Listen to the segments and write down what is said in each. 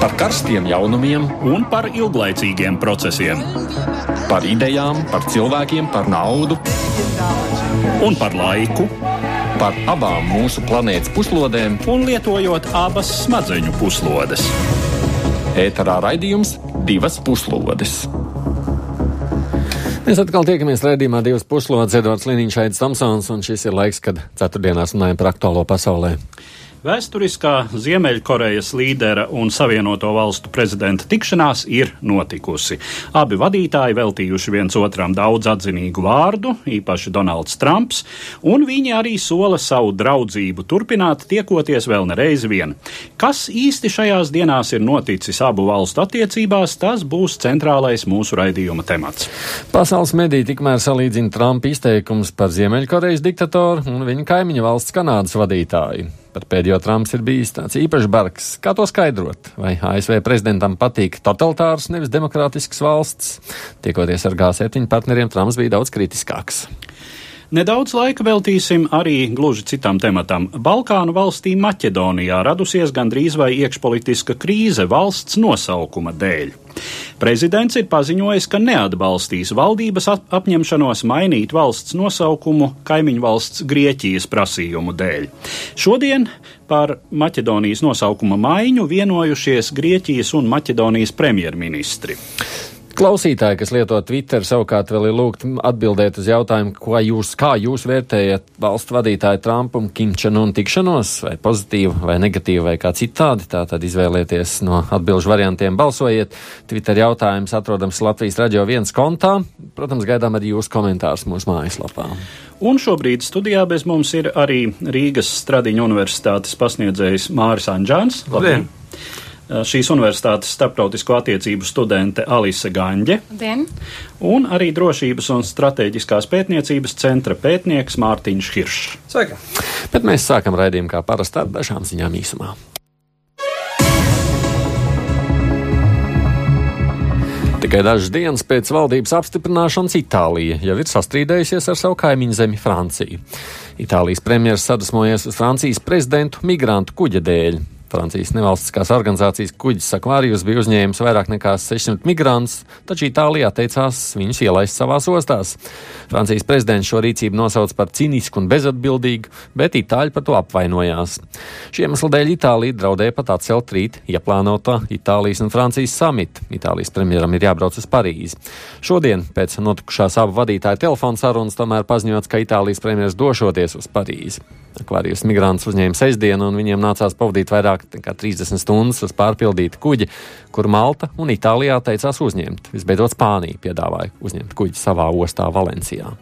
par karstiem jaunumiem un par ilglaicīgiem procesiem. Par idejām, par cilvēkiem, par naudu un par laiku. Par abām mūsu planētas puslodēm, un lietojot abas smadzeņu puslodes. Ēterā raidījums divas puslodes. Mēs atkal tiekamies raidījumā divas puslodes, Edvards Liniņš, Aits Tomsons, un šis ir laiks, kad ceturtdienās runājam par aktuālo pasaulē. Vēsturiskā Ziemeļkorejas līdera un Savienoto valstu prezidenta tikšanās ir notikusi. Abi vadītāji veltījuši viens otram daudz atzinīgu vārdu, īpaši Donalds Trumps, un viņi arī sola savu draudzību turpināt, tiekoties vēl nereiz vien. Kas īsti šajās dienās ir noticis abu valstu attiecībās, tas būs centrālais mūsu raidījuma temats. Pasaules mediji tikmēr salīdzina Trumpa izteikums par Ziemeļkorejas diktatoru un viņa kaimiņu valsts Kanādas vadītāju. Par pēdējo Trumps ir bijis tāds īpašs bargs. Kā to skaidrot? Vai ASV prezidentam patīk totalitārs, nevis demokrātisks valsts? Tiekoties ar G7 partneriem, Trumps bija daudz kritiskāks. Nedaudz laika veltīsim arī gluži citam tematam. Balkānu valstī Maķedonijā radusies gandrīz vai iekšpolitiska krīze valsts nosaukuma dēļ. Prezidents ir paziņojis, ka neatbalstīs valdības apņemšanos mainīt valsts nosaukumu kaimiņu valsts Grieķijas prasījumu dēļ. Šodien par Maķedonijas nosaukuma maiņu vienojušies Grieķijas un Maķedonijas premjerministri. Klausītāji, kas lieto Twitter, savukārt vēl ir lūgt atbildēt uz jautājumu, ko jūs, kā jūs vērtējat valstu vadītāju Trumpu un Kimčanu un tikšanos, vai pozitīvu, vai negatīvu, vai kā citādi. Tā tad izvēlieties no atbilžu variantiem, balsojiet. Twitter jautājums atrodams Latvijas radio viens kontā. Protams, gaidām arī jūsu komentārus mūsu mājaslapā. Un šobrīd studijā bez mums ir arī Rīgas Stradiņa universitātes pasniedzējs Māris Anģāns. Labdien! Eh, šīs universitātes starptautisko attiecību studente Alise Gaņģe. Dien. Un arī drošības un strateģiskās pētniecības centra pētnieks Mārtiņš Hiršs. Sveika! Bet mēs sākam raidījumu kā parasti ar dažām ziņām īsumā. Tikai dažas dienas pēc valdības apstiprināšanas Itālija jau ir sastrīdējusies ar savu kaimiņu zemi Franciju. Itālijas premjeras sadusmojies uz Francijas prezidentu migrantu kuģa dēļ. Francijas nevalstiskās organizācijas kuģis Sakvārijus bija uzņēmis vairāk nekā 600 migrantus, taču Itālijā teicās viņus ielaist savās ostās. Francijas prezidents šo rīcību nosauca par cinisku un bezatbildīgu, bet Itāļi par to apvainojās. Šī iemesla dēļ Itālija draudēja pat atcelt rīt ieplānotā Itālijas un Francijas samita. Itālijas premjeram ir jābrauc uz Parīzi. Šodien pēc notikušās abu vadītāju telefonu sarunas tomēr paziņots, ka Itālijas premjeras došoties uz Parīzi. Akvārijas migrants uzņēma sestdienu, un viņiem nācās pavadīt vairāk nekā 30 stundas uz pārpildītu kuģi, kur Malta un Itālijā teicās uzņemt. Visbeidzot, Spānija piedāvāja uzņemt kuģi savā ostā Valencijā.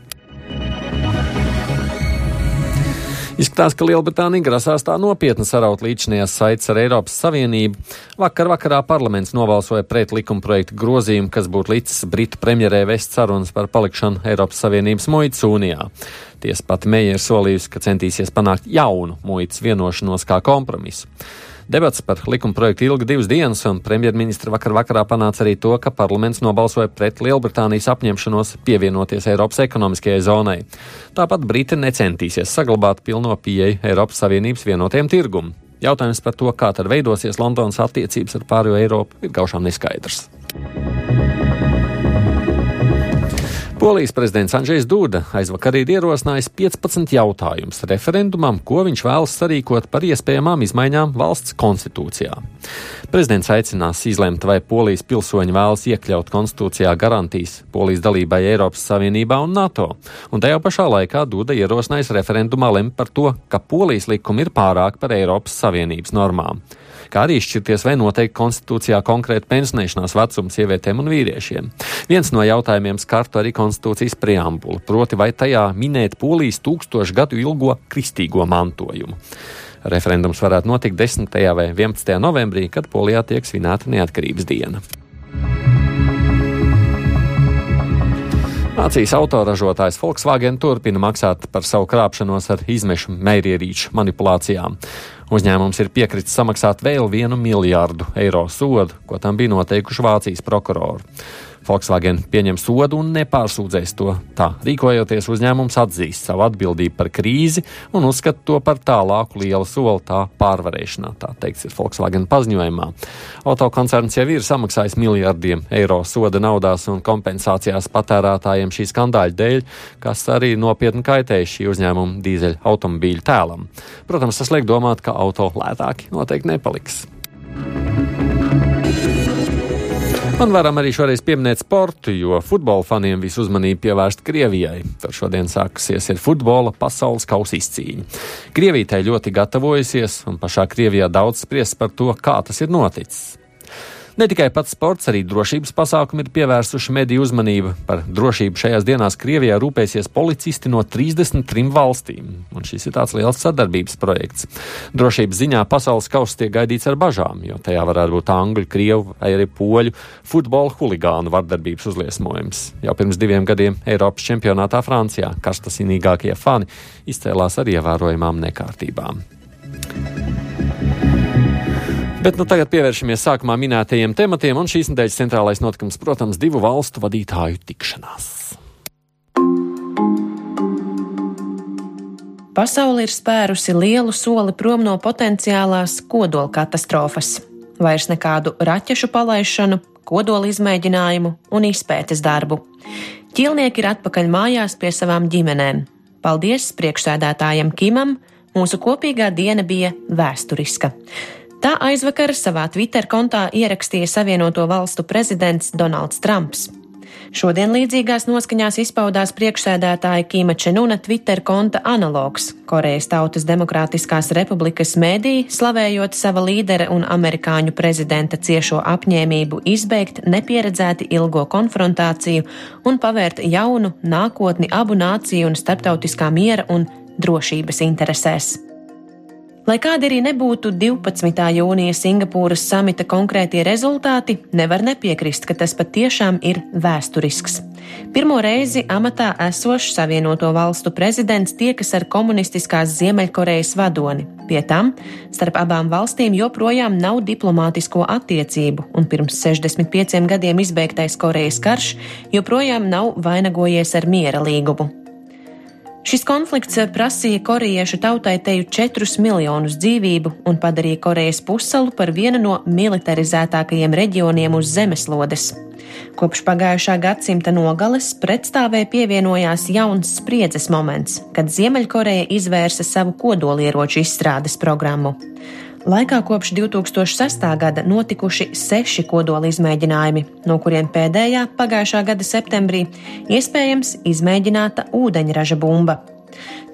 Izskatās, ka Lielbritānija grasās tā nopietni saraut līdzinājās saites ar Eiropas Savienību. Vakar vakarā parlaments nobalsoja pret likuma projektu grozījumu, kas būtu licis Britu premjerē vest sarunas par palikšanu Eiropas Savienības muitas unijā. Tiesa pati Meija ir solījusi, ka centīsies panākt jaunu muitas vienošanos kā kompromisu. Debats par likuma projektu ilga divas dienas, un premjerministra vakar vakarā panāca arī to, ka parlaments nobalsoja pret Lielbritānijas apņemšanos pievienoties Eiropas ekonomiskajai zonai. Tāpat Briti necentīsies saglabāt pilno pieeju Eiropas Savienības vienotiem tirgumam. Jautājums par to, kā tad veidosies Londonas attiecības ar pārējo Eiropu, ir gaužām neskaidrs. Polijas prezidents Andrzejs Duda aizvakar ir ierosinājis 15 jautājumus referendumam, ko viņš vēlas sarīkot par iespējamām izmaiņām valsts konstitūcijā. Prezidents aicinās izlemt, vai Polijas pilsoņi vēlas iekļaut konstitūcijā garantijas Polijas dalībai Eiropas Savienībā un NATO, un tajā pašā laikā Duda ierosinājis referendumā lemt par to, ka Polijas likumi ir pārāk par Eiropas Savienības normām kā arī izšķirties, vai noteikti konstitūcijā konkrēti pensionēšanās vecums sievietēm un vīriešiem. Viens no jautājumiem skartu arī konstitūcijas preambulu, proti vai tajā minēt polijas tūkstošu gadu ilgo kristīgo mantojumu. Referendums varētu notikt 10. vai 11. novembrī, kad Polijā tiek svinēta neatkarības diena. Vācijas autoražotājs Volkswagen turpina maksāt par savu krāpšanos ar izmešu mērierīču manipulācijām. Uzņēmums ir piekritis samaksāt vēl vienu miljārdu eiro sodu, ko tam bija noteikuši Vācijas prokurori. Volkswagen pieņem sodu un nepārsūdzēs to. Tā rīkojoties, uzņēmums atzīst savu atbildību par krīzi un uzskata to par tālāku lielu soli tā pārvarēšanā. Tā teikts ir Volkswagen paziņojumā. Autokoncerns jau ir samaksājis miljardiem eiro soda naudās un kompensācijās patērētājiem šī skandāļa dēļ, kas arī nopietni kaitēja šī uzņēmuma dīzeļa automobīļu tēlam. Protams, tas liek domāt, ka auto lētāki noteikti nepaliks. Un varam arī šoreiz pieminēt sportu, jo futbola faniem visu uzmanību pievērst Krievijai. Tur šodien sākusies ir futbola pasaules kausa izcīņa. Krievija tai ļoti gatavojusies, un pašā Krievijā daudz spriest par to, kā tas ir noticis. Ne tikai pats sports, arī drošības pasākumi ir pievērsuši mediju uzmanību. Par drošību šajās dienās Krievijā rūpēsies policisti no 33 valstīm, un šis ir tāds liels sadarbības projekts. Drošības ziņā pasaules kausa tiek gaidīts ar bažām, jo tajā varētu būt angļu, krievu vai arī poļu futbola huligānu vardarbības uzliesmojums. Jau pirms diviem gadiem Eiropas čempionātā Francijā karstasinīgākie fani izcēlās ar ievērojamām nekārtībām. Bet nu, tagad pievēršamies sākumā minētajiem tematiem, un šīs nedēļas centrālais notikums, protams, divu valstu vadītāju tikšanās. Pasaule ir spērusi lielu soli prom no potenciālās kodola katastrofas. Vairs nekādu raķešu palaišanu, kodola izmēģinājumu un izpētes darbu. Ķilnieki ir atpakaļ mājās pie savām ģimenēm. Paldies priekšsēdētājam Kimam! Mūsu kopīgā diena bija vēsturiska. Tā aizvakar savā Twitter kontā ierakstīja Savienoto valstu prezidents Donalds Trumps. Šodien līdzīgās noskaņās izpaudās priekšsēdētāja Kīma Čenuna Twitter konta analogs - Korejas Tautas Demokrātiskās republikas mēdī, slavējot sava līdera un amerikāņu prezidenta ciešo apņēmību izbeigt nepieredzēti ilgo konfrontāciju un pavērt jaunu nākotni abu nāciju un starptautiskā miera un drošības interesēs. Lai kādi arī nebūtu 12. jūnija Singapūras samita konkrētie rezultāti, nevar nepiekrist, ka tas patiešām ir vēsturisks. Pirmo reizi amatā esošs Savienoto valstu prezidents tiekas ar komunistiskās Ziemeļkorejas vadoni. Pie tam starp abām valstīm joprojām nav diplomātisko attiecību, un pirms 65 gadiem izbeigtais Korejas karš joprojām nav vainagojies ar miera līgumu. Šis konflikts prasīja korejiešu tautai teju 4 miljonus dzīvību un padarīja Korejas pussalu par vienu no militarizētākajiem reģioniem uz zemeslodes. Kopš pagājušā gadsimta nogales pretstāvē pievienojās jauns spriedzes moments, kad Ziemeļkoreja izvērsa savu kodolieroču izstrādes programmu. Laikā kopš 2006. gada notikuši seši kodola izmēģinājumi, no kuriem pēdējā pagājušā gada septembrī iespējams izmēģināta ūdeņraža bumba.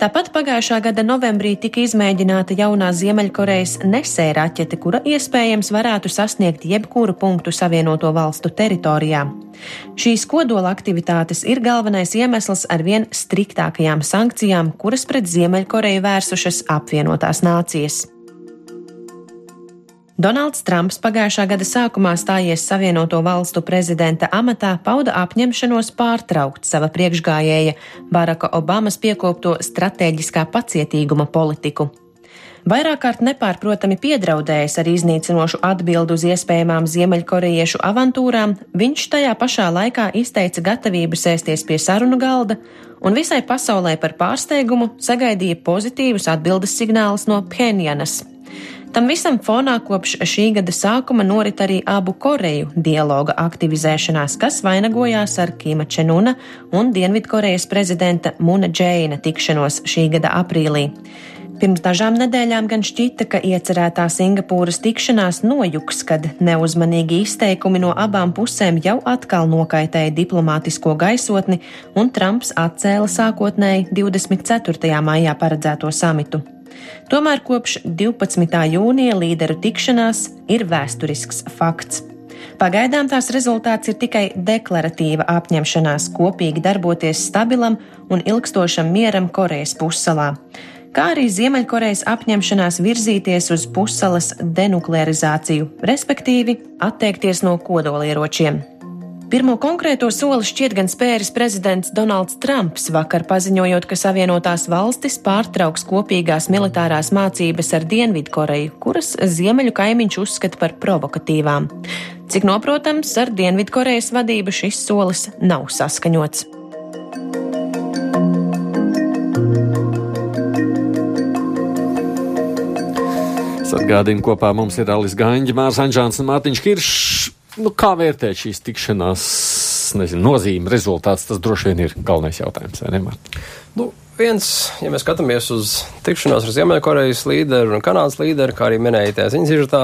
Tāpat pagājušā gada novembrī tika izmēģināta jaunā Ziemeļkorejas nesēja raķete, kura iespējams varētu sasniegt jebkuru punktu Savienoto valstu teritorijā. Šīs kodola aktivitātes ir galvenais iemesls ar vien striktākajām sankcijām, kuras pret Ziemeļkoreju vērsušas apvienotās nācijas. Donalds Trumps pagājušā gada sākumā stājies Savienoto valstu prezidenta amatā, pauda apņemšanos pārtraukt sava priekšgājēja Baraka Obamas piekopto stratēģiskā pacietīguma politiku. Vairāk kārt nepārprotami piedraudējis ar iznīcinošu atbildi uz iespējamām ziemeļkorejiešu avantūrām, viņš tajā pašā laikā izteica gatavību sēsties pie sarunu galda un visai pasaulē par pārsteigumu sagaidīja pozitīvus atbildes signālus no Phenjanas. Tam visam fonā kopš šī gada sākuma norit arī abu Koreju dialoga aktivizēšanās, kas vainagojās ar Kima Čenuna un Dienvidkorejas prezidenta Muna Džeina tikšanos šī gada aprīlī. Pirms dažām nedēļām gan šķita, ka iecerētā Singapūras tikšanās nojuks, kad neuzmanīgi izteikumi no abām pusēm jau atkal nokaitēja diplomātisko gaisotni, un Trumps atcēla sākotnēji 24. maijā paredzēto samitu. Tomēr kopš 12. jūnija līderu tikšanās ir vēsturisks fakts. Pagaidām tās rezultāts ir tikai deklaratīva apņemšanās kopīgi darboties stabilam un ilgstošam mieram Korejas pussalā, kā arī Ziemeļkorejas apņemšanās virzīties uz pussalas denuklearizāciju, respektīvi atteikties no kodolieročiem. Pirmo konkrēto soli šķiet gan spēris prezidents Donalds Trumps vakar paziņojot, ka Savienotās valstis pārtrauks kopīgās militārās mācības ar Dienvidkoreju, kuras ziemeļu kaimiņš uzskata par provokatīvām. Cik noprotams, ar Dienvidkorejas vadību šis solis nav saskaņots. Atgādinu, kopā mums ir Alis Gaņģis, Mārs Anģāns un Mārtiņš Kiršs. Nu, kā vērtēt šīs tikšanās nezinu, nozīme, rezultāts? Tas droši vien ir galvenais jautājums? Nu, viens, ja mēs skatāmies uz tikšanos ar Ziemeļkorejas līderu un Kanādas līderu, kā arī minēja tajā ziņas izžetā,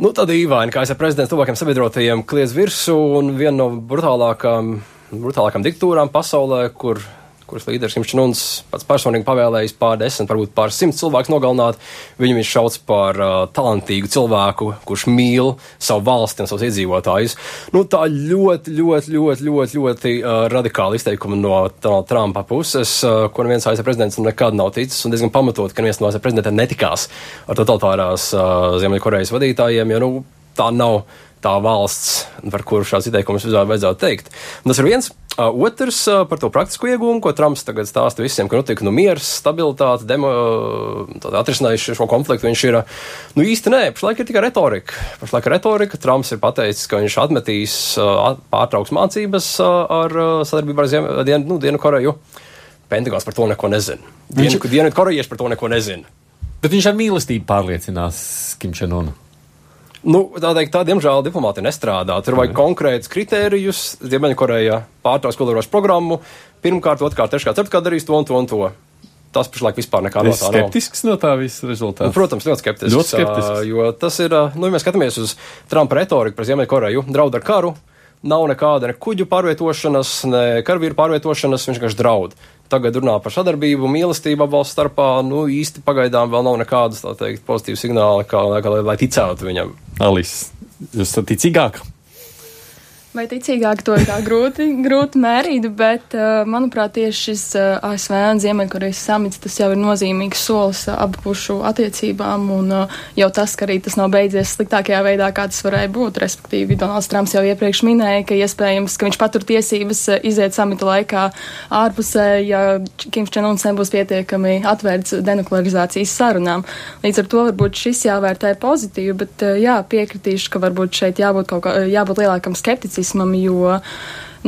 nu, tad īvaini, kā es ar prezidentu tuvākiem sabiedrotajiem kliedz virsū un viena no brutālākām, brutālākām diktatūrām pasaulē, kur kuras līderis Kim Čuns pats personīgi pavēlējis pār desmit, varbūt pār simt cilvēku nogalināt. Viņu viņš sauc par uh, talantīgu cilvēku, kurš mīl savu valsti un savus iedzīvotājus. Nu, tā ļoti, ļoti, ļoti, ļoti, ļoti uh, radikāli izteikumi no Donalda Trumpa puses, uh, ko neviens ASV prezidents nekad nav ticis, un diezgan pamatot, ka neviens no ASV prezidentiem netikās ar totalitārās uh, Ziemeļkorejas vadītājiem, jo nu, tā nav tā valsts, par kuru šāds izteikums vispār vajadzētu teikt. Un tas ir viens. Uh, otrs uh, par to praktisko iegūmu, ko Trumps tagad stāsta visiem, ka notiek nu, miers, stabilitāte, demo, atrisinājuši šo konfliktu. Viņš ir nu, īsti nē, pašlaik ir tikai retorika. Pašlaik ir retorika. Trumps ir pateicis, ka viņš atmetīs uh, pārtrauks mācības ar sadarbību ar Ziem, Dien, nu, Dienu Koreju. Pentagons par to neko nezina. Dienu, viņš... Dienvidu korejieši par to neko nezina. Bet viņš ar mīlestību pārliecinās Kim Čenonu. Nu, tā teikt, tā, diemžēl, diplomāti nestrādā. Tur vajag konkrētus kritērijus. Ziemeļkoreja pārtrauc kodolierošu programmu. Pirmkārt, otrkārt, treškārt, ceturtkārt darīs to un to un to. Tas pašlaik vispār nekā no tā nav. Skeptisks no tā visa rezultāta. Nu, protams, ļoti skeptisks. Ļoti skeptisks. Uh, jo tas ir, uh, nu, ja mēs skatāmies uz Trumpa retoriku par Ziemeļkoreju, draud ar karu, nav nekāda ne kuģu pārvietošanas, ne karavīru pārvietošanas, viņš vienkārši draud tagad runā par sadarbību, mīlestību valsts starpā. Nu, īsti pagaidām vēl nav nekādas, tā teikt, pozitīvas signāli, kā, kā, lai, lai ticētu viņam. Alis, jūs esat ticīgāk? Vai ticīgāk to ir grūti, grūti mērīt, bet, uh, manuprāt, tieši šis uh, ASV un Ziemeļkorejas samits tas jau ir nozīmīgs solis uh, abu pušu attiecībām, un jau tas, ka arī tas nav beidzies sliktākajā veidā, kā tas varēja būt. Respektīvi, Donalds Trumps jau iepriekš minēja, ka iespējams, ka viņš patur tiesības iziet samita laikā ārpusē, ja Kims Čenuns nebūs pietiekami atvērts denuklearizācijas sarunām. Līdz ar to varbūt šis jāvērtē pozitīvi, bet jā, piekritīšu, ka varbūt šeit jābūt kaut kā, jābūt lielākam skepticismam rasismam, jo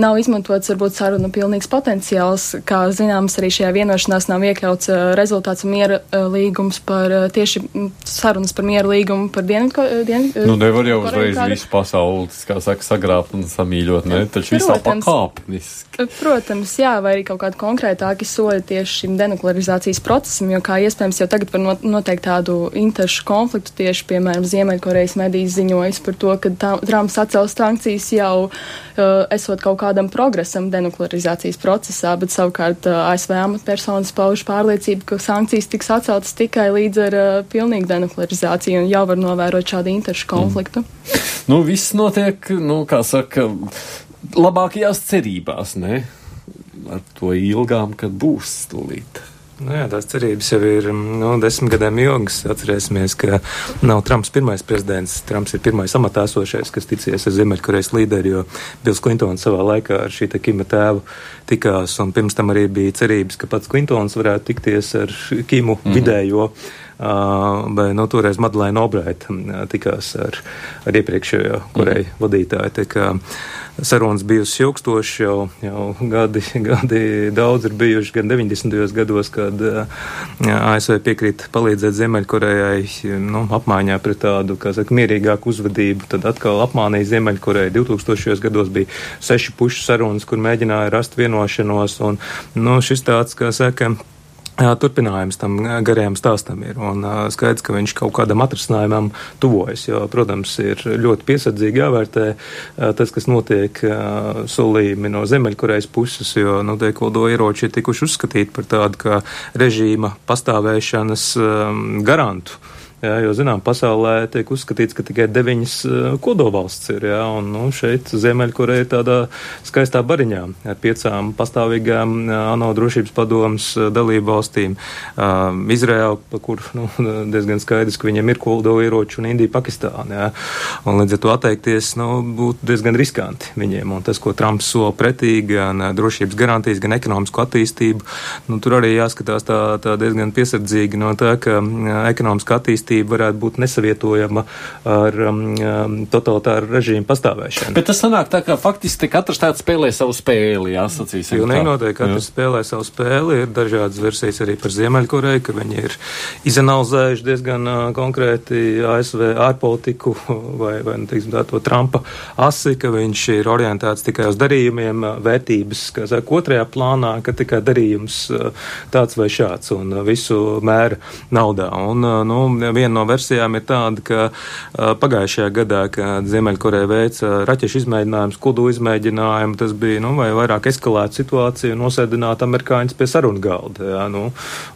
nav izmantots varbūt sarunu pilnīgs potenciāls. Kā zināms, arī šajā vienošanās nav iekļauts uh, rezultāts miera uh, līgums par uh, tieši sarunas par miera līgumu par Dienvidu. Dien, nu, nevar jau uzreiz visu pasauli, kā saka, sagrābt un samīļot, ne? Taču visā pakāpeniski. Protams, jā, vai arī kaut kādi konkrētāki soļi tieši šim denuklearizācijas procesam, jo kā iespējams jau tagad var noteikt tādu interešu konfliktu tieši, piemēram, Ziemeļkorejas medijas ziņojas par to, ka Trumps atcels sankcijas jau uh, esot kaut kā kādam progresam denuklearizācijas procesā, bet savukārt ASV amatpersonas pauž pārliecību, ka sankcijas tiks atceltas tikai līdz ar uh, pilnīgu denuklearizāciju un jau var novērot šādu interešu konfliktu. Mm. Nu, viss notiek, nu, kā saka, labākajās cerībās, ne? Ar to ilgām, kad būs stulīt. Nu jā, tās cerības jau ir nu, desmit gadiem ilgas. Atcerēsimies, ka nav Trumps pirmais prezidents. Trumps ir pirmais amatā esošais, kas ticies ar Ziemeļkorejas līderi, jo Bils Klintons savā laikā ar šī Kima tēvu tikās, un pirms tam arī bija cerības, ka pats Klintons varētu tikties ar Kimu mm -hmm. vidējo. Bet nu, toreiz Madeleine Obraita tikās ar, ar iepriekšējo Koreju -hmm. vadītāju sarunas bijusi ilgstošas, jau, jau gadi, gadi daudz ir bijuši, gan 90. gados, kad ASV piekrīt palīdzēt Ziemeļkorejai nu, apmaiņā pret tādu, kā saka, mierīgāku uzvedību, tad atkal apmānīja Ziemeļkoreju. 2000. gados bija seši pušu sarunas, kur mēģināja rast vienošanos, un nu, šis tāds, kā saka, Turpinājums tam garajam stāstam ir, un skaidrs, ka viņš kaut kādam atrisinājumam tuvojas, jo, protams, ir ļoti piesardzīgi jāvērtē tas, kas notiek solījumi no Zemeļkorejas puses, jo, nu, teikodo ieroči ir tikuši uzskatīti par tādu režīma pastāvēšanas garantu Jā, jo, zinām, pasaulē tiek uzskatīts, ka tikai deviņas kodolvalsts ir, jā, un nu, šeit Ziemeļkoreja ir tādā skaistā bariņā ar piecām pastāvīgām ANO drošības padomas dalību valstīm. Izraēla, pa kur nu, diezgan skaidrs, ka viņiem ir kodolieroči, un Indija, Pakistāna. Jā. Un līdz ar to atteikties nu, būtu diezgan riskanti viņiem. Un tas, ko Trumps sola pretī, gan drošības garantijas, gan ekonomisko attīstību, nu, tur arī jāskatās tā, tā diezgan piesardzīgi no tā, ka ekonomiska attīstība varētu būt nesavietojama ar um, totalitāru režīmu pastāvēšanu. Bet tas sanāk tā, ka faktiski katrs tāds spēlē savu spēli, jāsacīsim. Pilnīgi noteikti, katrs jā. spēlē savu spēli. Ir dažādas versijas arī par Ziemeļkoreju, ka viņi ir izanalizējuši diezgan uh, konkrēti ASV ārpolitiku vai, vai nu, teiksim, tā, to Trumpa asi, ka viņš ir orientēts tikai uz darījumiem, vērtības, kā saka, otrajā plānā, ka tikai darījums tāds vai šāds un visu mēra naudā. Un, nu, viena no versijām ir tāda, ka pagājušajā gadā, kad Ziemeļkoreja veica raķešu izmēģinājumus, kudu izmēģinājumu, tas bija, nu, vai vairāk eskalēta situācija un nosēdināt amerikāņus pie sarunu galda, jā, nu,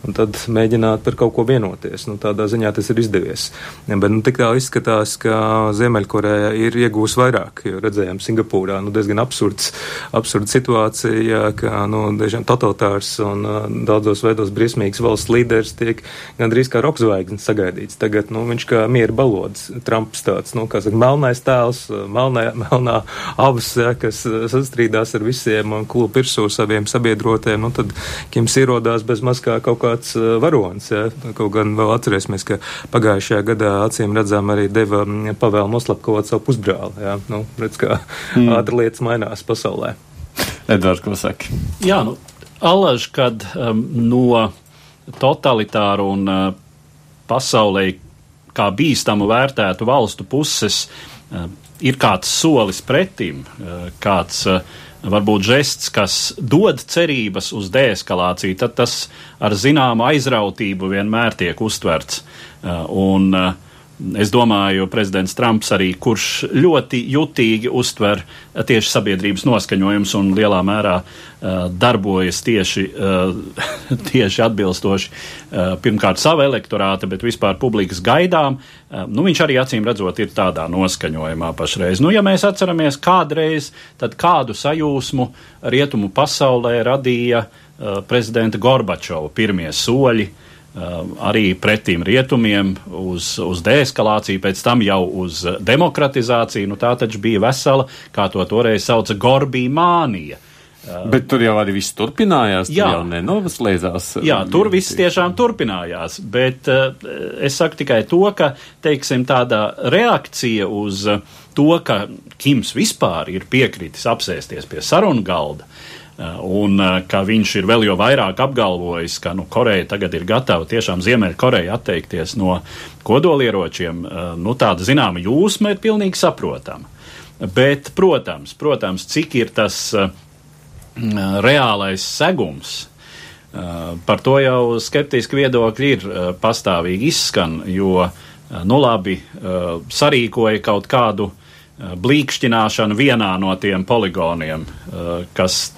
un tad mēģināt par kaut ko vienoties. Nu, tādā ziņā tas ir izdevies. Bet, nu, tik tā izskatās, ka Ziemeļkoreja ir iegūs vairāk, redzējām Singapūrā, nu, diezgan absurds, absurds situācija, ka, nu, diezgan totalitārs un daudzos veidos briesmīgs valsts līderis tiek gandrīz kā rokzvaigznes sagaidīts. Tagad, nu, viņš kā miera balods, Trumps tāds, nu, kā saka, melnais tēls, melnā, melnā avas, ja, kas sastrīdās ar visiem un klūp virsū saviem sabiedrotēm, nu, tad Kims ierodās bez maz kā kaut kāds varonis, ja. Kaut gan vēl atcerēsimies, ka pagājušajā gadā acīm redzām arī deva pavēlu noslapkavot savu pusbrāli, ja. Nu, redz, kā mm. ātri lietas mainās pasaulē. Edvards, ko saki? Jā, nu, alaž, kad um, no totalitāru un uh, pasaulē kā bīstamu vērtētu valstu puses uh, ir kāds solis pretim, uh, kāds uh, varbūt žests, kas dod cerības uz deeskalāciju, tad tas ar zināmu aizrautību vienmēr tiek uztverts. Un, uh, Es domāju, prezidents Trumps arī, kurš ļoti jutīgi uztver tieši sabiedrības noskaņojums un lielā mērā uh, darbojas tieši, uh, tieši atbilstoši uh, pirmkārt sava elektorāta, bet vispār publikas gaidām. Nu, viņš arī acīm redzot ir tādā noskaņojumā pašreiz. Nu, ja mēs atceramies kādreiz, tad kādu sajūsmu rietumu pasaulē radīja prezidenta Gorbačova pirmie soļi uh, arī pretīm rietumiem uz, uz deeskalāciju, pēc tam jau uz demokratizāciju. Nu, tā taču bija vesela, kā to toreiz sauca, Gorbija mānija. Bet tur jau arī viss turpinājās. Jā, jau nenoslēdzās. Jā, tur viss tiešām turpinājās. Bet uh, es saku tikai to, ka, teiksim, tāda reakcija uz to, ka Kims vispār ir piekritis apsēsties pie sarunu galda, Uh, un uh, ka viņš ir vēl jau vairāk apgalvojis, ka nu, Koreja tagad ir gatava tiešām Ziemeļkoreja atteikties no kodolieročiem, uh, nu, tāda zināma jūsma ir pilnīgi saprotama. Bet, protams, protams cik ir tas uh, reālais segums, par to jau skeptiski viedokļi ir pastāvīgi izskan, jo, nu labi, sarīkoja kaut kādu Eh, blīkšķināšanu vienā no tiem poligoniem, eh, kas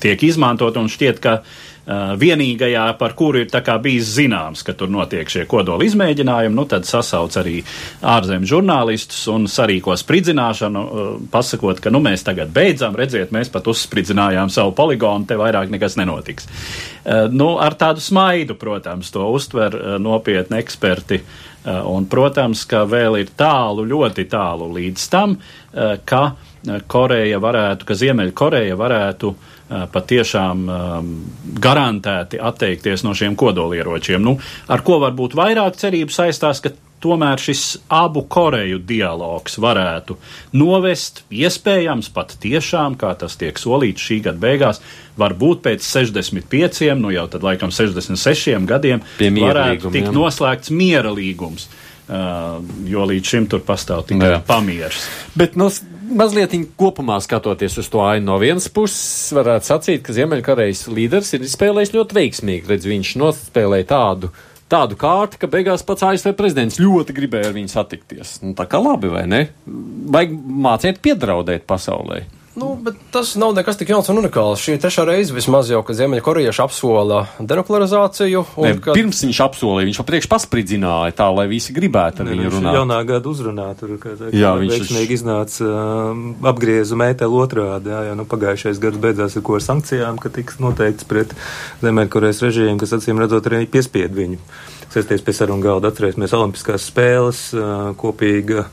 tiek izmantot un šķiet, ka eh, vienīgajā, par kuru ir bijis zināms, ka tur notiek šie kodola izmēģinājumi, nu tad sasauc arī ārzemju žurnālistus un sarīko spridzināšanu, pasakot, ka nu mēs tagad beidzam, redziet, mēs pat uzspridzinājām savu poligonu, te vairāk nekas nenotiks. Nu, ar tādu smaidu, protams, to uztver nopietni eksperti Eh, un, protams, ka vēl ir tālu, ļoti tālu līdz tam, eh, ka eh, Koreja varētu, ka Ziemeļkoreja varētu patiešām garantēti atteikties no šiem kodolieročiem. Nu, ar ko varbūt vairāk cerību saistās, ka tomēr šis abu Koreju dialogs varētu novest, iespējams, pat tiešām, kā tas tiek solīts šī gada beigās, varbūt pēc 65, nu jau tad laikam 66 gadiem, varētu tikt noslēgts miera līgums. Uh, jo līdz šim tur pastāv tikai pamieris. Bet, nu, mazliet kopumā skatoties uz to ainu no vienas puses, varētu sacīt, ka Ziemeļkorejas līderis ir izspēlējis ļoti veiksmīgi. Redz, viņš nospēlēja tādu tādu kārtu, ka beigās pats ASV prezidents ļoti gribēja ar viņu satikties. Nu, tā kā labi, vai ne? Vajag māciet piedraudēt pasaulē. Nu, bet tas nav nekas tik jauns un unikāls. Šī ir trešā reize vismaz jau, kad Ziemeļkorejieši apsola denuklearizāciju. Ne, kad... Pirms viņš apsolīja, viņš papriekš paspridzināja tā, lai visi gribētu ar viņu runāt. Jaunā gada uzrunā tur, kā tā, Jā, viņš veiksmīgi iznāca, uh, apgrieza mēteli otrādi, jā, jo nu, pagājušais gads beidzās ar ko ar sankcijām, ka tiks noteikts pret Ziemeļkorejas režīmu, kas acīm redzot arī piespied viņu sēsties pie sarunu galda, atcerēsimies Olimpiskās spēles, kopīga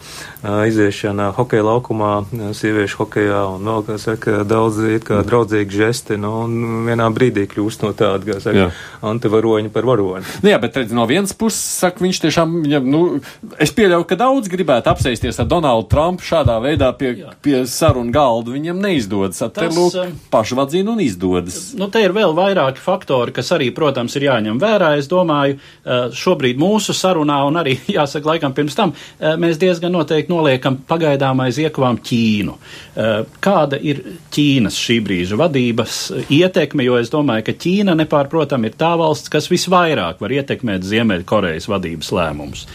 iziešana hokeja laukumā, sieviešu hokejā un vēl, kā saka, daudz it kā draudzīgi žesti, nu, un vienā brīdī kļūst no tāda, kā saka, antivaroņa par varoni. Nu, jā, bet redz, no vienas puses, saka, viņš tiešām, viņam, nu, es pieļauju, ka daudz gribētu apsēsties ar Donaldu Trumpu šādā veidā pie, jā. pie sarunu galda, viņam neizdodas. At, te, lūk, pašvadzina un izdodas. Nu, te ir vēl vairāki faktori, kas arī, protams, ir jāņem vērā. Es domāju, šobrīd mūsu sarunā, un arī jāsaka, laikam pirms tam, mēs diezgan noteikti noliekam pagaidām aiz iekavām Ķīnu. Kāda ir Ķīnas šī brīža vadības ietekme, jo es domāju, ka Ķīna nepārprotam ir tā valsts, kas visvairāk var ietekmēt Ziemeļkorejas vadības lēmumus.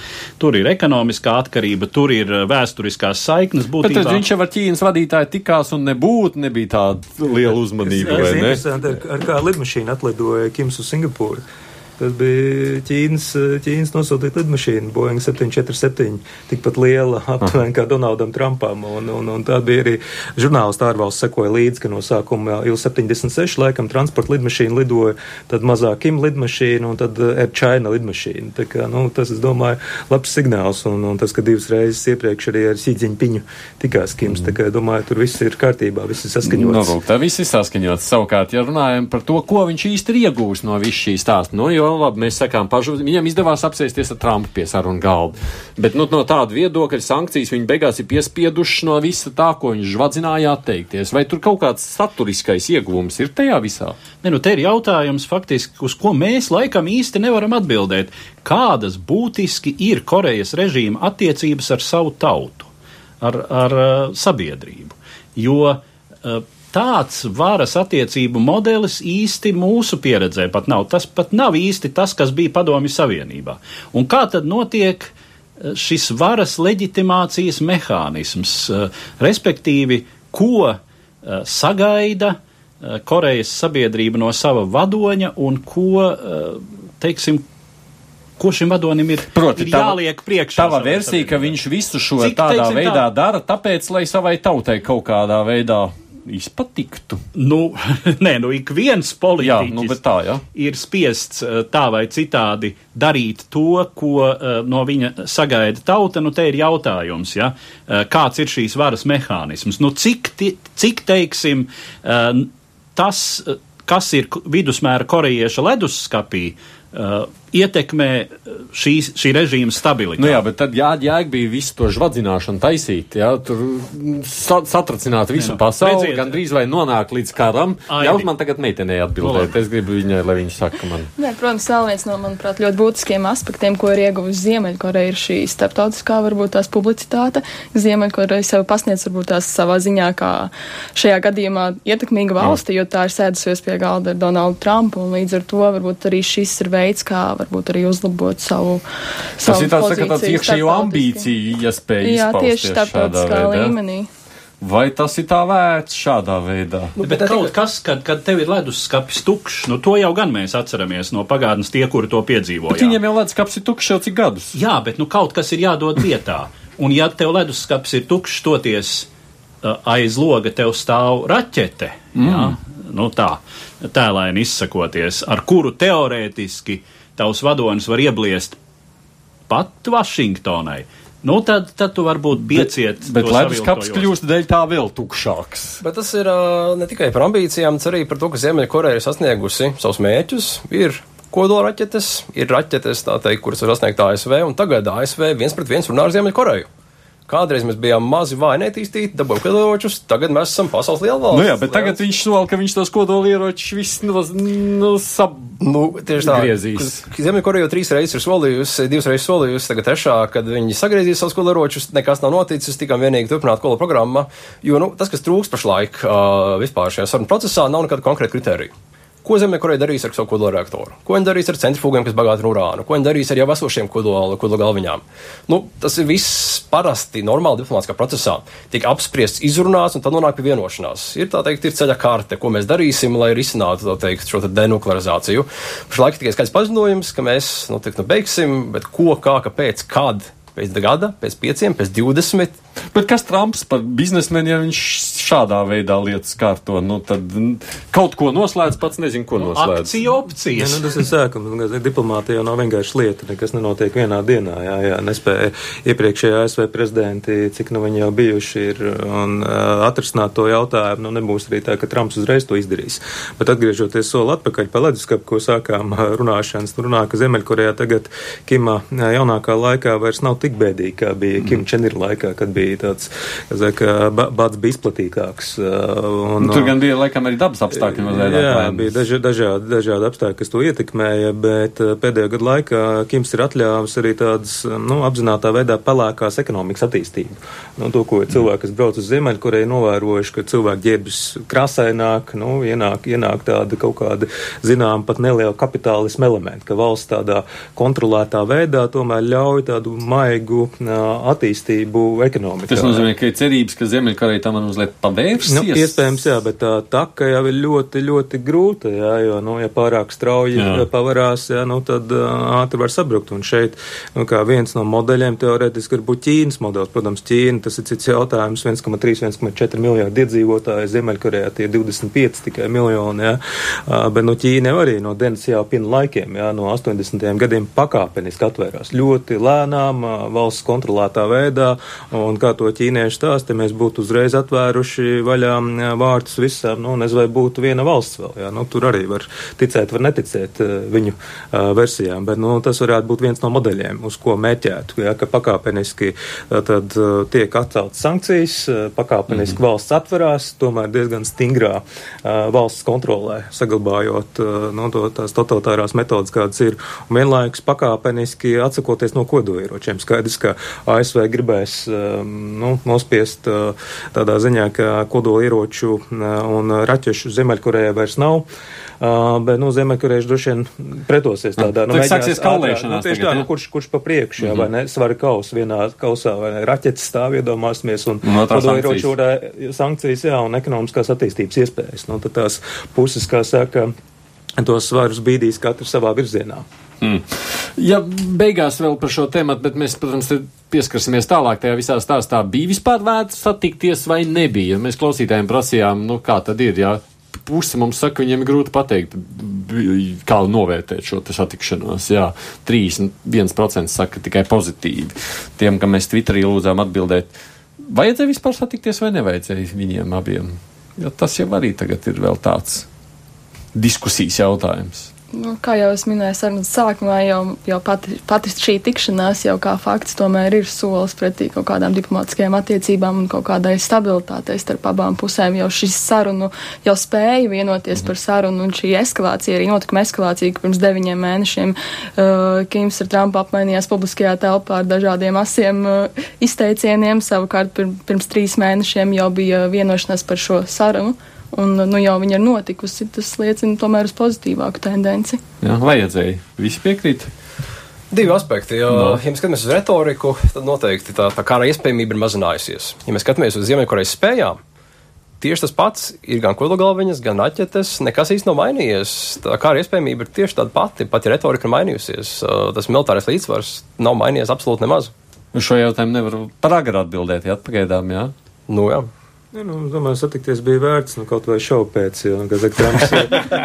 Tur ir ekonomiskā atkarība, tur ir vēsturiskās saiknes būtībā. Bet viņš jau ar Ķīnas vadītāju tikās un nebūtu, nebija tāda liela uzmanība. Tas ir interesanti, ar, ar kā lidmašīna atlidoja Kims uz Singapūru. Tas bija Ķīnas, Ķīnas nosūtīta lidmašīna, Boeing 747, tikpat liela aptuveni kā Donaldam Trumpam. Un, un, un tā bija arī žurnālisti ārvalsts sekoja līdzi, ka no sākuma Il-76 laikam transporta lidmašīna lidoja, tad mazā Kim lidmašīna un tad Air China lidmašīna. Tā kā, nu, tas, es domāju, labs signāls. Un, un tas, ka divas reizes iepriekš arī ar Sīdziņpiņu tikās Kims, mm. tā kā, domāju, tur viss ir kārtībā, viss ir saskaņots. Nu, tā viss ir saskaņots. Savukārt, ja runājam par to, ko viņš īsti ir iegūst no visu šī stāsta, nu, jo jo labi, mēs sakām, pašu, viņam izdevās apsēsties ar Trumpu pie sarunu galda. Bet nu, no tāda viedokļa sankcijas viņi beigās ir piespieduši no visa tā, ko viņš žvadzināja atteikties. Vai tur kaut kāds saturiskais ieguvums ir tajā visā? Ne, nu, te ir jautājums faktiski, uz ko mēs laikam īsti nevaram atbildēt. Kādas būtiski ir Korejas režīma attiecības ar savu tautu, ar, ar uh, sabiedrību? Jo uh, tāds varas attiecību modelis īsti mūsu pieredzē pat nav. Tas pat nav īsti tas, kas bija Padomju Savienībā. Un kā tad notiek eh, šis varas leģitimācijas mehānisms, eh, respektīvi, ko eh, sagaida Korejas sabiedrība no sava vadoņa un ko, teiksim, ko šim vadonim ir, Proti, ir jāliek priekšā. Tava versija, ka viņš visu šo Cik, tādā teiksim, veidā tā... dara, tāpēc, lai savai tautai kaut kādā veidā izpatiktu. Nu, nē, nu ik viens politiķis jā, nu, tā, jā. ir spiests eh, tā vai citādi darīt to, ko uh, no viņa sagaida tauta. Nu, te ir jautājums, ja? uh, kāds ir šīs varas mehānisms. Nu, cik, cik teiksim, tas, kas ir vidusmēra korejieša leduskapī, ietekmē šī, šī režīma stabilitāti. Nu jā, bet tad jā, jēga bija visu to žvadzināšanu taisīt, jā, tur sa, satracināt visu jā, pasauli, redziet, gan drīz vai nonāk līdz karam. Ļaut man tagad meitenei atbildēt, es gribu viņai, lai viņa saka man. Nē, protams, vēl viens no, manuprāt, ļoti būtiskiem aspektiem, ko ir ieguvusi Ziemeļkoreja, ir šī starptautiskā varbūt tās publicitāte. Ziemeļkoreja sev pasniedz varbūt tās savā ziņā kā šajā gadījumā ietekmīga valsti, jo tā ir sēdusies pie galda ar Donaldu Trumpu, un līdz ar to varbūt arī šis ir veids, kā varbūt arī uzlabot savu. Tas savu ir tāds, tā, tāds iekšējo ambīciju iespēja. Jā, tieši starptautiskā līmenī. Vai tas ir tā vērts šādā veidā? Nu, bet bet kaut kas, kad, kad tev ir leduskapis tukšs, nu to jau gan mēs atceramies no pagātnes tie, kuri to piedzīvoja. Viņiem jau leduskapis ir tukšs jau cik gadus. Jā, bet nu kaut kas ir jādod vietā. Un ja tev leduskapis ir tukšs, toties uh, aiz loga tev stāv raķete, mm. jā, nu tā, tēlēni izsakoties, ar kuru teorētiski uh, tavs vadonis var iebliest pat Vašingtonai. Nu, tad, tad tu varbūt pieciet. Bet, bet leduskapis kļūst dēļ tā vēl tukšāks. Bet tas ir uh, ne tikai par ambīcijām, bet arī par to, ka Ziemeļkoreja ir sasniegusi savus mēķus. Ir kodola raķetes, ir raķetes, tā teikt, kuras var sasniegt ASV, un tagad ASV viens pret viens runā ar Ziemeļkoreju. Kādreiz mēs bijām mazi vai netīstīti, dabūjām kodolieročus, tagad mēs esam pasaules lielvalsts. Nu jā, bet tagad viņš sola, ka viņš tos kodolieročus viss nu, nu, sab... Nu, tieši tā. Griezīs. Ziemeļkoreja jau trīs reizes ir solījusi, divas reizes solījusi, tagad trešā, kad viņi sagriezīs savus kodolieročus, nekas nav noticis, tikai vienīgi turpināt kodola programma, jo, nu, tas, kas trūks pašlaik uh, vispār šajā sarunu procesā, nav nekāda konkrēta kriterija. Ko Ziemeļkoreja darīs ar savu kodolreaktoru? Ko viņi darīs ar centrifugiem, kas bagātina urānu? Ko viņi darīs ar jau esošiem kodola, kodola galviņām? Nu, tas ir viss parasti normāli diplomātiskā procesā. Tiek apspriests, izrunāts un tad nonāk pie vienošanās. Ir tā teikt, ir ceļa karte, ko mēs darīsim, lai risinātu teikt, šo denuklearizāciju. Pašlaik tikai skaidrs paziņojums, ka mēs nu, teikt, nu, beigsim, bet ko, kā, kāpēc, kad pēc gada, pēc pieciem, pēc divdesmit. Bet kas Trumps par biznesmeni, ja viņš šādā veidā lietas kārto? Nu, tad kaut ko noslēdz, pats nezinu, ko noslēdz. Akcija opcijas. Ja, nu, tas ir sākums. Diplomātija jau nav vienkārši lieta. Nekas nenotiek vienā dienā. Jā, jā. Nespēja iepriekšējā ASV prezidenti, cik nu viņi jau bijuši, ir un uh, atrisināt to jautājumu. Nu, nebūs arī tā, ka Trumps uzreiz to izdarīs. Bet atgriežoties soli atpakaļ pa leduskapu, ko sākām runāšanas, nu, runā, ka Ziemeļkorejā tagad Kima jaunākā laikā vairs nav tik bēdīgi, kā bija mm. Kim Čenira laikā, kad bija tāds, ka bats bija izplatītāks. Un, nu, tur gan bija, laikam, arī dabas apstākļi mazliet. Jā, jā bija daži, dažādi, dažādi apstākļi, kas to ietekmēja, bet pēdējā gadu laikā Kims ir atļāvis arī tādas, nu, apzinātā veidā pelēkās ekonomikas attīstību. Nu, to, ko cilvēki, kas brauc uz Ziemeļkoreju, novērojuši, ka cilvēki ģērbjas krāsaināk, nu, ienāk, ienāk tāda kaut kāda, zinām, pat neliela kapitālisma elementa, ka valsts tādā kontrolētā veidā tomēr ļauj tādu maigu attīstību ekonomikā. Tas nozīmē, ka ir cerības, ka Ziemeļkoreja tam mazliet pavērsies. Nu, iespējams, jā, bet tā taka jau ir ļoti, ļoti grūta, jā, jo, nu, ja pārāk strauji jā. pavarās, jā, nu, tad ātri var sabrukt. Un šeit, nu, kā viens no modeļiem teorētiski var būt Ķīnas modelis. Protams, Ķīna tas ir cits jautājums. 1,3-1,4 miljārdi iedzīvotāji, Ziemeļkorejā tie 25 tikai miljoni, jā. Bet no Ķīna jau arī no Denis Jāpina laikiem, jā, no 80. gadiem pakāpeniski atvērās ļoti lēnām, valsts kontrolētā veidā, un kā to ķīnieši stāsta, mēs būtu uzreiz atvēruši vaļā vārtus visām, nu, nezinu, vai būtu viena valsts vēl, jā, nu, tur arī var ticēt, var neticēt viņu uh, versijām, bet, nu, tas varētu būt viens no modeļiem, uz ko mēķētu, jā, ka pakāpeniski tad tiek atceltas sankcijas, pakāpeniski mm -hmm. valsts atverās, tomēr diezgan stingrā valsts kontrolē, saglabājot no, to, tās totalitārās metodas, kādas ir, un vienlaikus pakāpeniski atsakoties no kodolieročiem. Skaidrs, ka ASV gribēs nu, nospiest tādā ziņā, ka kodolieroču un raķešu Ziemeļkorejai vairs nav. Uh, bet, nu, Ziemeļkorejieši droši vien pretosies tādā. Nu, tā sāksies kaulēšanās. Nu, tieši tagad, tā, nu, kurš, kurš pa priekšu, mm -hmm. vai ne, svari kaus vienā kausā, vai ne, raķetes stāv iedomāsimies, un kodolieroču sankcijas, jā, un ekonomiskās attīstības iespējas. Nu, tad tās puses, kā saka, tos svarus bīdīs katru savā virzienā. Mm. Ja beigās vēl par šo tēmu, bet mēs, protams, pieskarsimies tālāk tajā visā stāstā. Bija vispār vērts satikties vai nebija? Mēs klausītājiem prasījām, nu kā tad ir, ja puse mums saka, viņiem ir grūti pateikt, kā novērtēt šo satikšanos. Jā, 31% saka tikai pozitīvi. Tiem, kam mēs Twitterī lūdzām atbildēt, vajadzēja vispār satikties vai nevajadzēja viņiem abiem? Jo tas jau arī tagad ir vēl tāds diskusijas jautājums. Nu, kā jau es minēju, sarunas sākumā jau, jau pati, pati šī tikšanās jau kā fakts tomēr ir solis pretī kaut kādām diplomātiskajām attiecībām un kaut kādai stabilitātei starp abām pusēm. Jau šis sarunu jau spēja vienoties mm. par sarunu un šī eskalācija, arī notikuma eskalācija, ka pirms deviņiem mēnešiem uh, Kims ar Trumpu apmainījās publiskajā telpā ar dažādiem asiem uh, izteicieniem, savukārt pir, pirms trīs mēnešiem jau bija vienošanās par šo sarunu. Uh, un nu, jau viņa ir notikusi, tas liecina tomēr uz pozitīvāku tendenci. Jā, vajadzēja. Visi piekrīt. Divi aspekti. Jo, no. Ja mēs skatāmies uz retoriku, tad noteikti tā, tā kara iespējamība ir mazinājusies. Ja mēs skatāmies uz Ziemeļkorejas spējām, tieši tas pats ir gan kodolgalviņas, gan raķetes. Nekas īsti nav mainījies. Tā kara iespējamība ir tieši tāda pati, pat ja retorika ir mainījusies. Tas militārais līdzsvars nav mainījies absolūti nemaz. Uz šo jautājumu nevaru par agru atbildēt, ja pagaidām, jā. Nu, jā. Ja, nu, domāju, satikties bija vērts, nu, kaut vai šovu pēc, jo, kā saka, Trumps,